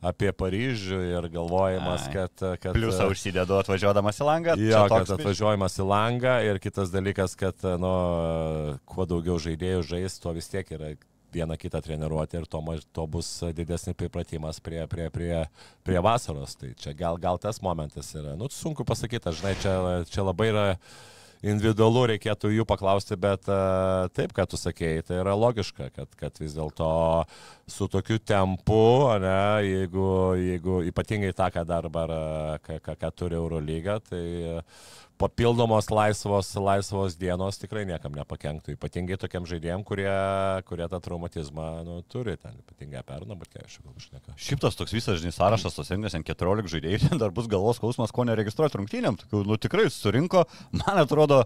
apie Paryžių ir galvojimas, Ai. kad... kad Pliusą užsidedu atvažiuodamas į langą. Jo, kad atvažiuojamas į langą ir kitas dalykas, kad nu, kuo daugiau žaidėjų žais, tuo vis tiek yra vieną kitą treniruoti ir to, maž- to bus didesnis pripratimas prie, prie, prie, prie vasaros. Tai čia gal, gal tas momentas yra. Nu, sunku pasakyti, žinai, čia, čia labai yra individualu, reikėtų jų paklausti, bet uh, taip, kad tu sakėjai, tai yra logiška, kad, kad vis dėlto su tokiu tempu, ne, jeigu, jeigu ypatingai tą, ką a, ką, ką, ką turi Eurolyga, tai papildomos laisvos, laisvos dienos tikrai niekam nepakenktų, ypatingai tokiam žaidėjim, kurie, kurie tą traumatizmą nu, turi, ten ypatingai perną, bet ką aš gal šneka. Šiaip tas toks visas, žinai, sąrašas, tos ant 14 žaidėjų, ten dar bus galvos skausmas, ko neregistruoti rungtynėm. Tokių, nu tikrai surinko, man atrodo,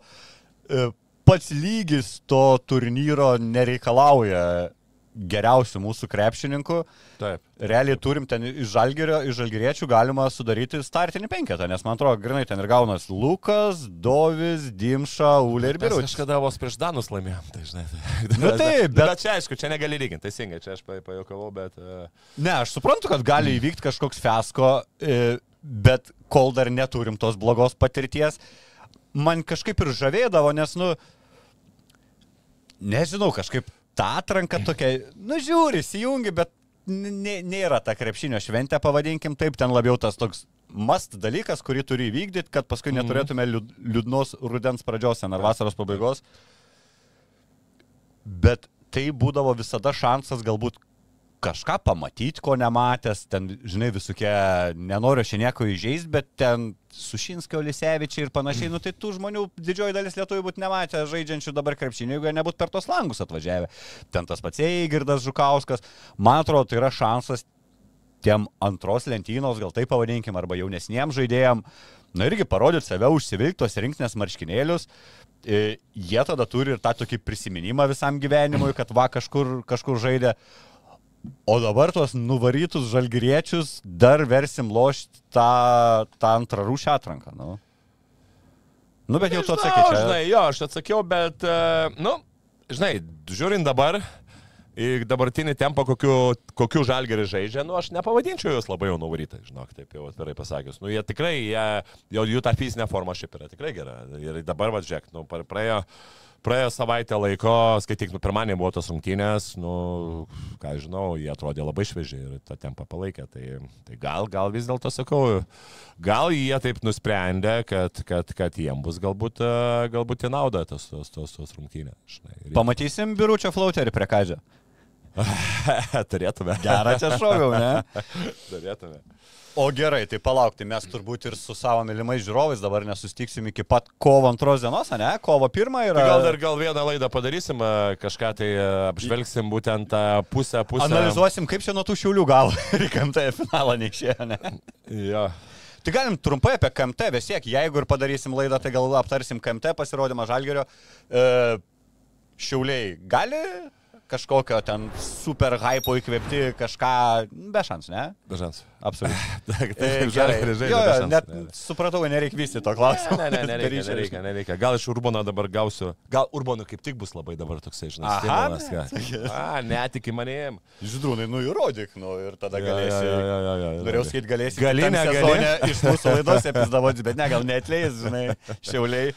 e, pats lygis to turnyro nereikalauja geriausių mūsų krepšininkų. Taip. Realiai turim ten iš, žalgerio, iš žalgeriečių galima sudaryti startinį penketą, nes man atrodo, grinai ten ir gaunas Lukas, Dovis, Dimša, Ulė ir Birutis. kažkada vos prieš Danus laimėjom, tai žinai. Tai, Nu taip, bet- bet čia aišku, čia negali lyginti, teisingai, čia aš pa- pajokavau, bet... Uh, Ne, aš suprantu, kad gali įvykti kažkoks fiasko, e, bet kol dar neturim tos blogos patirties, man kažkaip ir žavėdavo, nes, nu, nežinau, kažkaip ta atranka tokia, nu, žiūri, įsijungi, bet nė- nėra ta krepšinio šventė, pavadinkim taip, ten labiau tas toks mast dalykas, kurį turi įvykdyti, kad paskui neturėtume liūd- liūdnos rudens pradžios ar vasaros pabaigos. Bet tai būdavo visada šansas galbūt kažką pamatyti, ko nematęs, ten, žinai, visokie, nenoriu šiandien nieko įžeisti, bet ten Sušinskio, Lisevičiai ir panašiai, nu tai tų žmonių didžioji dalis lietuvių būtų nematę žaidžiančių dabar krepšinį, jeigu jie nebūtų per tos langus atvažiavę. Ten tas pats Eigirdas Žukauskas, man atrodo, tai yra šansas tiem antros lentynos, gal taip pavadinkim, arba jaunesniem žaidėjim, na irgi parodyti save, užsivilkti tos rinktinės marškinėlius. E, Jie tada turi ir tą tokį prisiminimą visam gyvenimui, kad va kažkur, kažkur žaidė. O dabar tuos nuvarytus žalgyriečius dar versim lošti tą, tą antrą rūšę atranką. Nu. nu, bet jau tu atsakai. Čia... Žinai, jo, aš atsakiau, bet, uh, nu, žinai, žiūrint dabar į dabartinį tempą, kokiu, kokiu žalgerį žaidžia, nu, aš nepavadinčiau juos labai jau nuvarytai, žinok, taip jau atvirai pasakius. Nu, jie tikrai, jie, jau jų ta fizinė forma šiaip yra tikrai gera. Ir dabar, va, žiūrėk, nu, praėjo, praėjo savaitę laiko, skaityk, nu, pirmąjį buvo tos rungtynės, nu, ką žinau, jie atrodė labai šviežiai ir tą tempą palaikė. Tai, tai gal, gal vis dėlto sakau, gal jie taip nusprendė, kad, kad, kad jiem bus galbūt, galbūt į naudą tos, tos, tos, tos rungtynės. žinai. Ir- Pamatysim biuručio flauterį prie kadžio. Turėtume. Gerą čia šoviau, ne? Turėtume. O gerai, tai palaukti, mes turbūt ir su savo mylimais žiūrovais dabar nesustiksim iki pat kovo antros dienos, ne? Kovo pirmą yra. Tai gal dar gal vieną laidą padarysim, kažką tai apžvelgsim būtent tą pusę, pusę. Analizuosim, kaip čia nuo tų šiaulių gal ir KMT finalą neišėjo, ne? Jo. Tai galim trumpai apie KMT, vis tiek, jeigu ir padarysim laidą, tai gal aptarsim KMT pasirodymą Žalgerio. E, šiauliai gali kažkokio ten super hypo įkvėpti kažką be šans, ne? Be šansų. Absoliučiai. Taip, Gerai, žalgiris žaidžia jo, jo, šansų, net ne. supratau, nereikia vystyti to klausimo. Ne, ne, nereikia, Daryčiau, nereikia, nereikia. Gal iš Urbono dabar gausiu. Gal Urbono kaip tik bus labai dabar toksai, žinai, stimulas. ką. A, netiki manim. Žydrūnai, nu įrodyk, nu ir tada galėsi. jo, jo, jo, jo, jo. Norėjau sakyti, galėsi. Gali, kitam negali? sezone Iš mūsų laidos epizodų, bet ne, gal neatleis, žinai, šiauliai.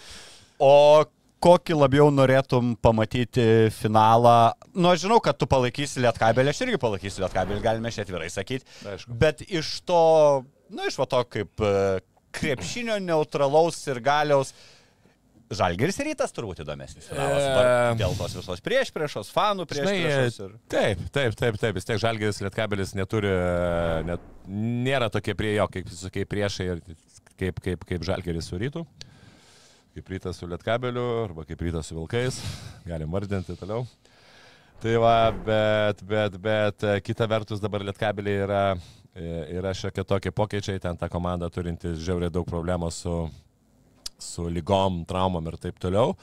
O kokį labiau norėtum pamatyti finalą? Nu, aš žinau, kad tu palaikysi Lietkabelį, aš irgi palaikysiu Lietkabelį, galime šią atvirai sakyti. Aišku. Bet iš to, nu, iš va to kaip e, krepšinio neutralaus ir galiaus. Žalgeris rytas turbūt įdomesnis finalas. E, Dėl tos visos prieš priešos, fanų prieš Žinai, priešos. Ir... Taip, taip, taip, taip. Vis tiek Žalgeris Lietkabelis neturi, net, nėra tokie prie jo, kaip visokie priešai ir kaip, kaip, kaip Žalgeris su rytu. Kaip rytas su Lietkabeliu arba kaip rytas su Vilkais. Galim vardinti toliau. Tai va, bet, bet, bet e, kita vertus dabar Lietkabeliai yra, e, yra šiokie tokie pokyčiai, ten ta komanda turinti žiauriai daug problemų su, su lygom, traumom ir taip toliau.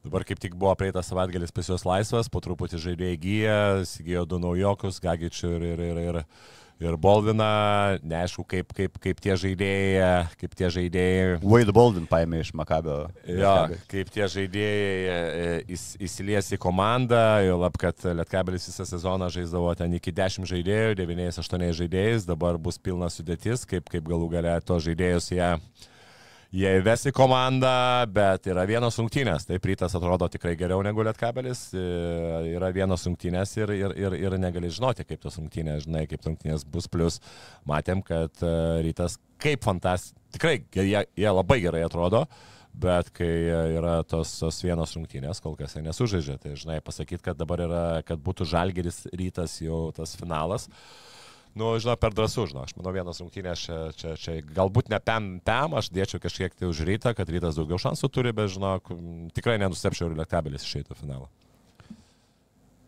Dabar kaip tik buvo praeitas savaitgalis pas juos laisvas, po truputį žaidėjai gyja, įsigijo du naujokus, Gagičių ir, ir, ir, ir, ir Bolviną, neaišku, kaip, kaip, kaip tie žaidėjai, kaip tie žaidėjai. Wade Baldwin paėmė iš Makabio. Jo, kaip tie žaidėjai e, įs- įsilies į komandą, jau lab, kad Lietkabelis visą sezoną žaisdavo ten iki 10 žaidėjų, 9-8 žaidėjais, dabar bus pilna sudėtis, kaip, kaip galų gale to žaidėjus jie, jie įves į komandą, bet yra vienos rungtynės, taip rytas atrodo tikrai geriau negu Lietkabelis, e, yra vienos rungtynės ir, ir, ir, ir negali žinoti, kaip tos rungtynės, žinai, kaip rungtynės bus, plus matėm, kad e, rytas kaip fantastika, tikrai jie, jie labai gerai atrodo. Bet kai yra tos, tos vienos rungtynės, kol kas jie nesužaidžia. Tai žinai, pasakyti, kad dabar yra, kad būtų žalgeris rytas jau tas finalas. Nu, žinau, per drąsų, žinau, aš manau, vienas rungtynės čia, čia, čia galbūt ne pem, pem, aš dėčiau kažkiek tai už rytą, kad rytas daugiau šansų turi, bet žinok, m, tikrai nenustepčiau ir liektabelis išeitų finalą.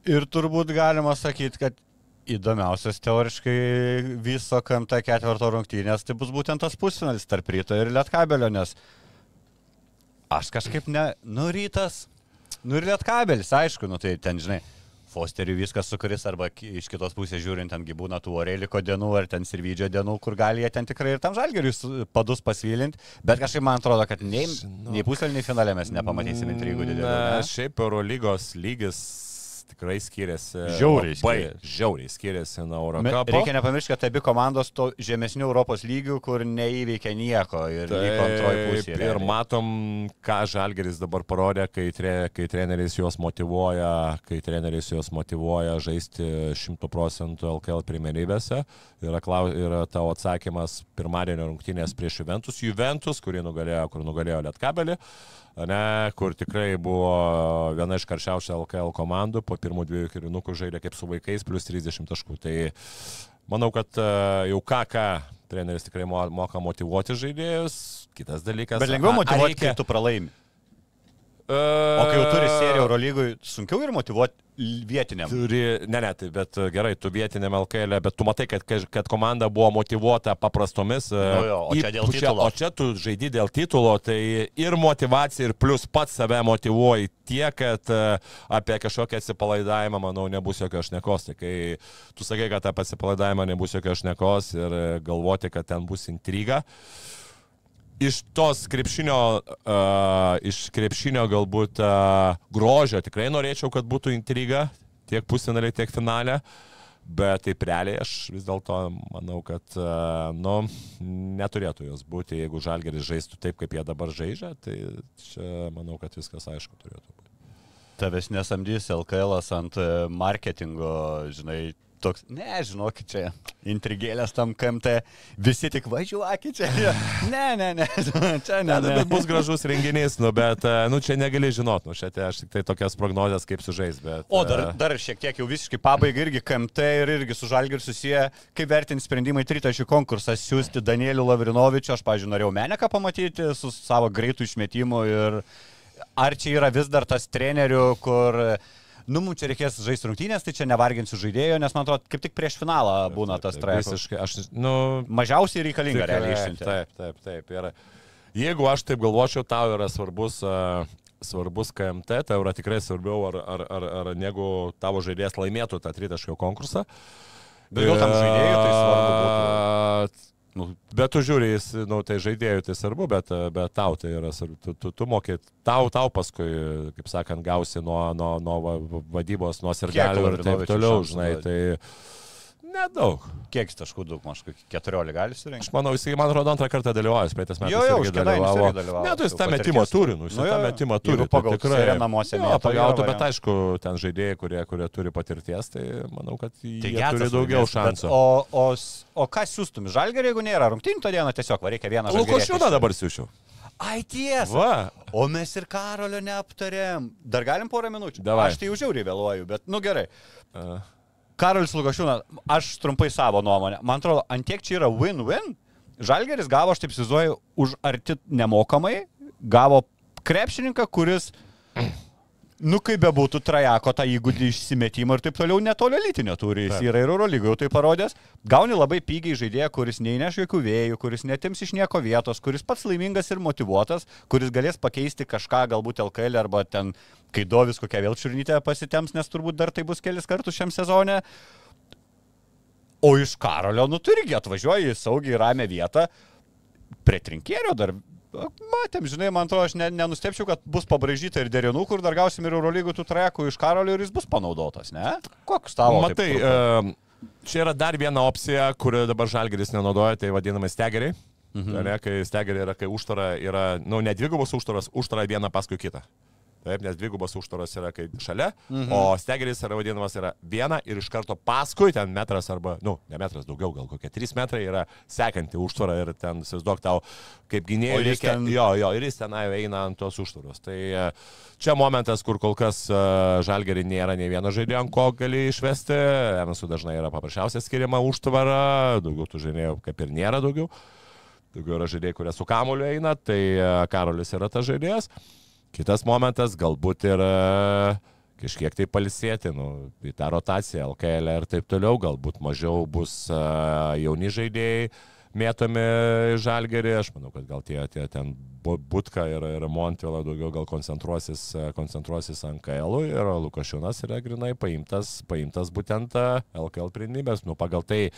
Ir turbūt galima sakyti, kad įdomiausias teoriškai viso KMT ketvirto rungtynės tai bus būtent tas pusfinalis tarp ryto ir lietkabelio, nes aš kažkaip ne, nu rytas, nu ir lietkabelis, aišku, nu tai ten, žinai, Fosteriui viskas sukuris arba iš kitos pusės žiūrint, ten gyvūna tų oreliko dienų ar ten sirvidžio dienų, kur gali jie ten tikrai ir tam žalgeriui padus pasvilinti, bet kažkaip man atrodo, kad nei, nei pusėlį, nei finale mes nepamatysim intrigų didelių. Ne? šiaip Eurolygos lygis tikrai skiriasi. Žiauriai labai skiriasi. Žiauriai skiriasi nuo Eurocapo. Reikia nepamiršti, kad abi komandos to žemesnių Europos lygių, kur neįveikia nieko ir liko antroji pusė. Ir matom, ką Žalgeris dabar parodė, kai, tre, kai treneris juos motivuoja, kai treneris juos motivuoja žaisti 100 procentų LKL pirmenybėse. Yra, klau, yra tavo atsakymas pirmadienio rungtynės prieš Juventus. Juventus, kurį nugalėjo, kur nugalėjo Lietkabelį, ne, kur tikrai buvo viena iš karščiausių LKL komandų, po pirmų dviejų kirinukų žaidė kaip su vaikais, plus 30 taškų. Tai manau, kad e, jau ką, ką treneris tikrai mo- moka motivuoti žaidėjus. Kitas dalykas. Bet lengviau motivuoti, kai tu pralaimi. E, O kai jau turi seriją Eurolygui, sunkiau ir motivuoti vietiniam. Turi, ne, ne, tai bet e, gerai, tu vietiniam LKL, bet tu matai, kad, kad komanda buvo motivuota paprastomis. e, Nu jo, o čia dėl čia- titulo. O čia tu žaidži dėl titulo, tai ir motivacija, ir plus pats save motivuoji tiek, kad e, apie kažkokią atsipalaidavimą, manau, nebus jokios šnekos. Tai kai tu sakai, kad apie atsipalaidavimą nebus jokios šnekos ir e, galvoti, kad ten bus intriga. Iš tos krepšinio, uh, iš krepšinio galbūt uh, grožio tikrai norėčiau, kad būtų intriga tiek pusfinaliai, tiek finale. Bet taip realiai aš vis dėlto manau, kad uh, nu, neturėtų jos būti, jeigu žalgeris žaistų taip, kaip jie dabar žaidžia, tai čia manau, kad viskas aišku turėtų būti. Tavęs nesamdys LKL ant e, marketingo, žinai, toks, ne, žinokit, čia intrigėlės tam KMT, visi tik važiuokit čia. Ne, ne, ne, čia ne. Ne, ne. bet bus gražus renginys, nu, bet uh, nu, čia negali žinot, nu, čia tai aš tik tai tokias prognozes, kaip sužais. Bet, O dar, e, dar šiek tiek jau visiškai pabaigai irgi KMT ir irgi su Žalgiriu susiję, kaip vertinti sprendimai tritašių konkursą siūsti Danielių Lavrinovičių, aš, pažiūrėjau, norėjau Meneką pamatyti su savo greitų išmetimu ir ar čia yra vis dar tas trenerių, kur, nu, mums čia reikės žaisti rungtynės, tai čia nevarginsiu žaidėjo, nes man atrodo, kaip tik prieš finalą būna tas trajektas. Visiškai, aš, nu, Mažiausiai reikalinga realiai išsiunti. Taip, taip, taip. Ir jeigu aš taip galvočiau, tau yra svarbus uh, svarbus KMT, tai yra tikrai svarbiau, ar, ar, ar, ar negu tavo žaidėjas laimėtų tą tritaškio konkursą. Bet gal tam žaidėjui tai svarbu būtų. Nu, bet tu žiūri, jis, nu, tai žaidėjų tai svarbu, bet, bet tau tai yra svarbu. Tu, tu, tu mokai, tau, tau paskui, kaip sakant, gausi nuo, nuo, nuo va- vadybos, nuo sirgelių ir taip toliau, šansų žinai, tai nedaug. Kiek jis taškų daug, maždaug 14 gali Aš surinkti? manau, jisai, man atrodo, antrą kartą dalyvauja, praeitais metais. Jo, už Kėdainius irgi dalyvavo. Ne, tu jis Jau tą metimą turi. nu, jis Nu, tą metimą turi. pagal tai seriją namuose jo, pagautų, bet aišku, ten žaidėjai, kurie, kurie turi patirties, tai manau, kad jie Tai turi daugiau šansų. O, o, o ką siūstum? Žalgerį, jeigu nėra rungtynių, tą dieną tiesiog reikia vieną žalgerį. Lukošiūną dabar siūšiu. Ai tiesa. Va, O mes ir Karolio neaptarėm. Dar galim porą minučių? Davai. Aš tai jau žiauriai vėluoju, bet nu gerai. a, Karolis Lukošiūnas, aš trumpai savo nuomonę. Man atrodo, antiek čia yra win-win. Žalgeris gavo, aš taip įsivaizduoju, už arti nemokamai, gavo krepšininką, kuris, nu kaip bebūtų, trajako tą įgūdį išsimetimą ir taip toliau netolio lytinio turi. Jis yra ir Euro lygoje tai parodęs. Gauni labai pigiai žaidėją, kuris neįneš jokių vėjų, kuris netims iš nieko vietos, kuris pats laimingas ir motivuotas, kuris galės pakeisti kažką galbūt LKL arba ten, kai Dovis kokią vėl čiurnytę pasitems, nes turbūt dar tai bus kelis kartus šiam sezone. O iš Karolio, nu tu irgi atvažiuoji į saugiai ramę vietą, prie trinkėrio dar. Matėm, žinai, man atrodo, aš ne, nenustepčiau, kad bus pabražyta ir derinų, kur dar gausim ir Eurolygų tų trekų iš Karolio ir jis bus panaudotas, ne? Koks tavo? taip Matai, trumpai? e, čia yra dar viena opcija, kurią dabar žalgeris nenaudoja, tai vadinamai stegeriai. Mhm. Ne, kai stegeriai yra, kai užtara yra, nu, ne dvigubos užtaras, užtara viena paskui kitą. Taip, nes dvigubas užtaras yra kai šalia, mhm. o stegeris yra vadinamas yra viena ir iš karto paskui ten metras arba, nu, ne metras daugiau, gal kokie 3 metrai yra sekanti užtvara ir ten, įsivaizduok tau, kaip gynėjai reikia. ten- Jo, jo, ir jis tenai eina ant tos užtvaros. Tai e, čia momentas, kur kol kas e, žalgerį nėra nei vieno žaidėjo, ko gali išvesti. Emesu dažnai yra paprasčiausia skiriama užtvara, daugiau tų žaidėjų kaip ir nėra daugiau. Daugiau yra žaidėjai, kurie su kamuoliu eina, tai e, Karolis yra tas žaidėjas. Kitas momentas, galbūt ir e, kažkiek tai palisėti, nu, į tą rotaciją, LKL ir taip toliau, galbūt mažiau bus e, jauni žaidėjai mėtomi žalgerį, aš manau, kad gal tie, tie ten Bu- Butka ir, ir Montvila daugiau gal koncentruosis, e, koncentruosis ant KL ir Lukašiūnas yra grinai paimtas, paimtas būtent LKL pirmybės, nu pagal tai,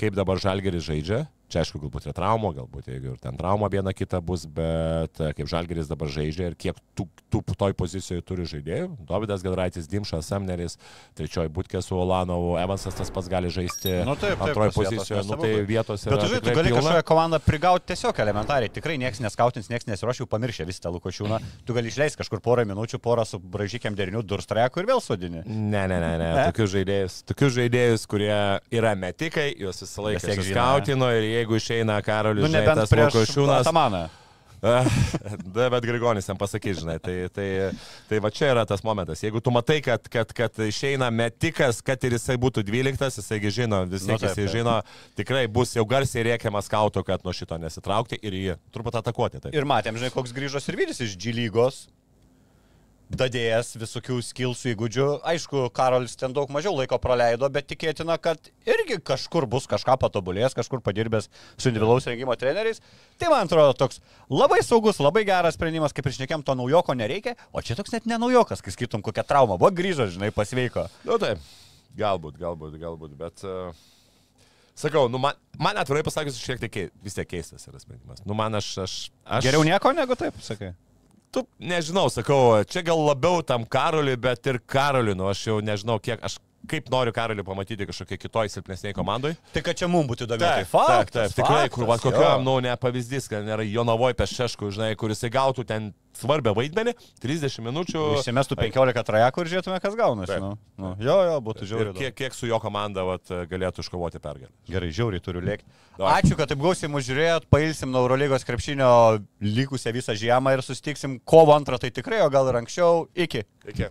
kaip dabar žalgeris žaidžia. Čia aišku, galbūt yra trauma, galbūt ir ten trauma viena kita bus, bet e, kaip žalgeris dabar žaidžia ir kiek tų, tų toj pozicijoje turi žaidėjų. Dovydas Gadraitis, Dimšas, Samneris, trečioji Butkė su Olanovu, Evansas tas pats gali žaisti Nu, taip, taip, antroji pozicijoje, nu tai vietos yra. Bet tu žinai, tu gali pilna. kažkokią komandą prigauti tiesiog elementariai. Tikrai niekas neskautins, niekas nesiuoš, jau pamiršę visą tą Lukošiūną. Tu gali išleisti kažkur porą minučių, porą su bražykiam deriniu, durstreku ir vėl sodini. Ne, ne, ne, ne. Ne? Tokius žaidėjus, tokius žaidėjus, kurie yra metikai, juos visą laiką skautino ir jeigu išeina Karolis, Nu, žinai, tas Lukošiūnas. Bet Grigonis jam pasakys, žinai, tai, tai, tai va čia yra tas momentas. Jeigu tu matai, kad, kad, kad išeina metikas, kad ir jisai būtų 12, jisai žino, vis Nu, taip, jisai taip. žino, tikrai bus jau garsiai rėkiamas skauto, kad nuo šito nesitraukti ir jį truputį atakuoti. Tai. Ir matėm, žinai, koks grįžo ir vidis iš G lygos. Dadėjęs visokių skilsų įgūdžių. Aišku, Karolis ten daug mažiau laiko praleido, bet tikėtina, kad irgi kažkur bus kažką patobulės, kažkur padirbęs su individualaus rengimo treneriais. Tai man atrodo toks labai saugus, labai geras sprendimas, kaip ir šnekėm, to naujoko nereikia, o čia toks net nenaujokas, kai skaitom kokią traumą. Buvo grįžo, žinai, pasveiko. Na nu, taip, galbūt, galbūt, galbūt, bet... Uh... Sakau, nu man, man atvirai pasakius, šiek tiek vis tiek keistas yra sprendimas. Nu man aš... aš, aš Geriau nieko negu taip, sakai. Tu, nežinau, sakau, čia gal labiau tam karoliui, bet ir karoliui, nu aš jau nežinau, kiek aš kaip noriu karoliui pamatyti kažkokiai kitoj silpnesniai komandai. Tai kad čia mums būtų įdomu. Tai taip, faktas, taip, tikrai, kur, va, faktas, kokiam, nu, ne pavyzdys, kad nėra Jonavoje pešeškų, žinai, kuris įgautų ten svarbę vaidmenį, 30 minučių. Išsimestų 15 trajakų ir žiūrėtume, kas gaunasi. Taip. Nu. Nu, jo, jo, būtų Ir žiauriai. kiek, kiek su jo komanda vat, galėtų iškovoti pergalę. Gerai, žiauriai turiu lėkti. Ačiū, kad taip gausiai mūsų žiūrėjot, pailsim nuo Eurolygos krepšinio likusią visą žiemą ir sustiksim kovo antrą, tai tikrai, o gal ir anksčiau. Iki. Iki.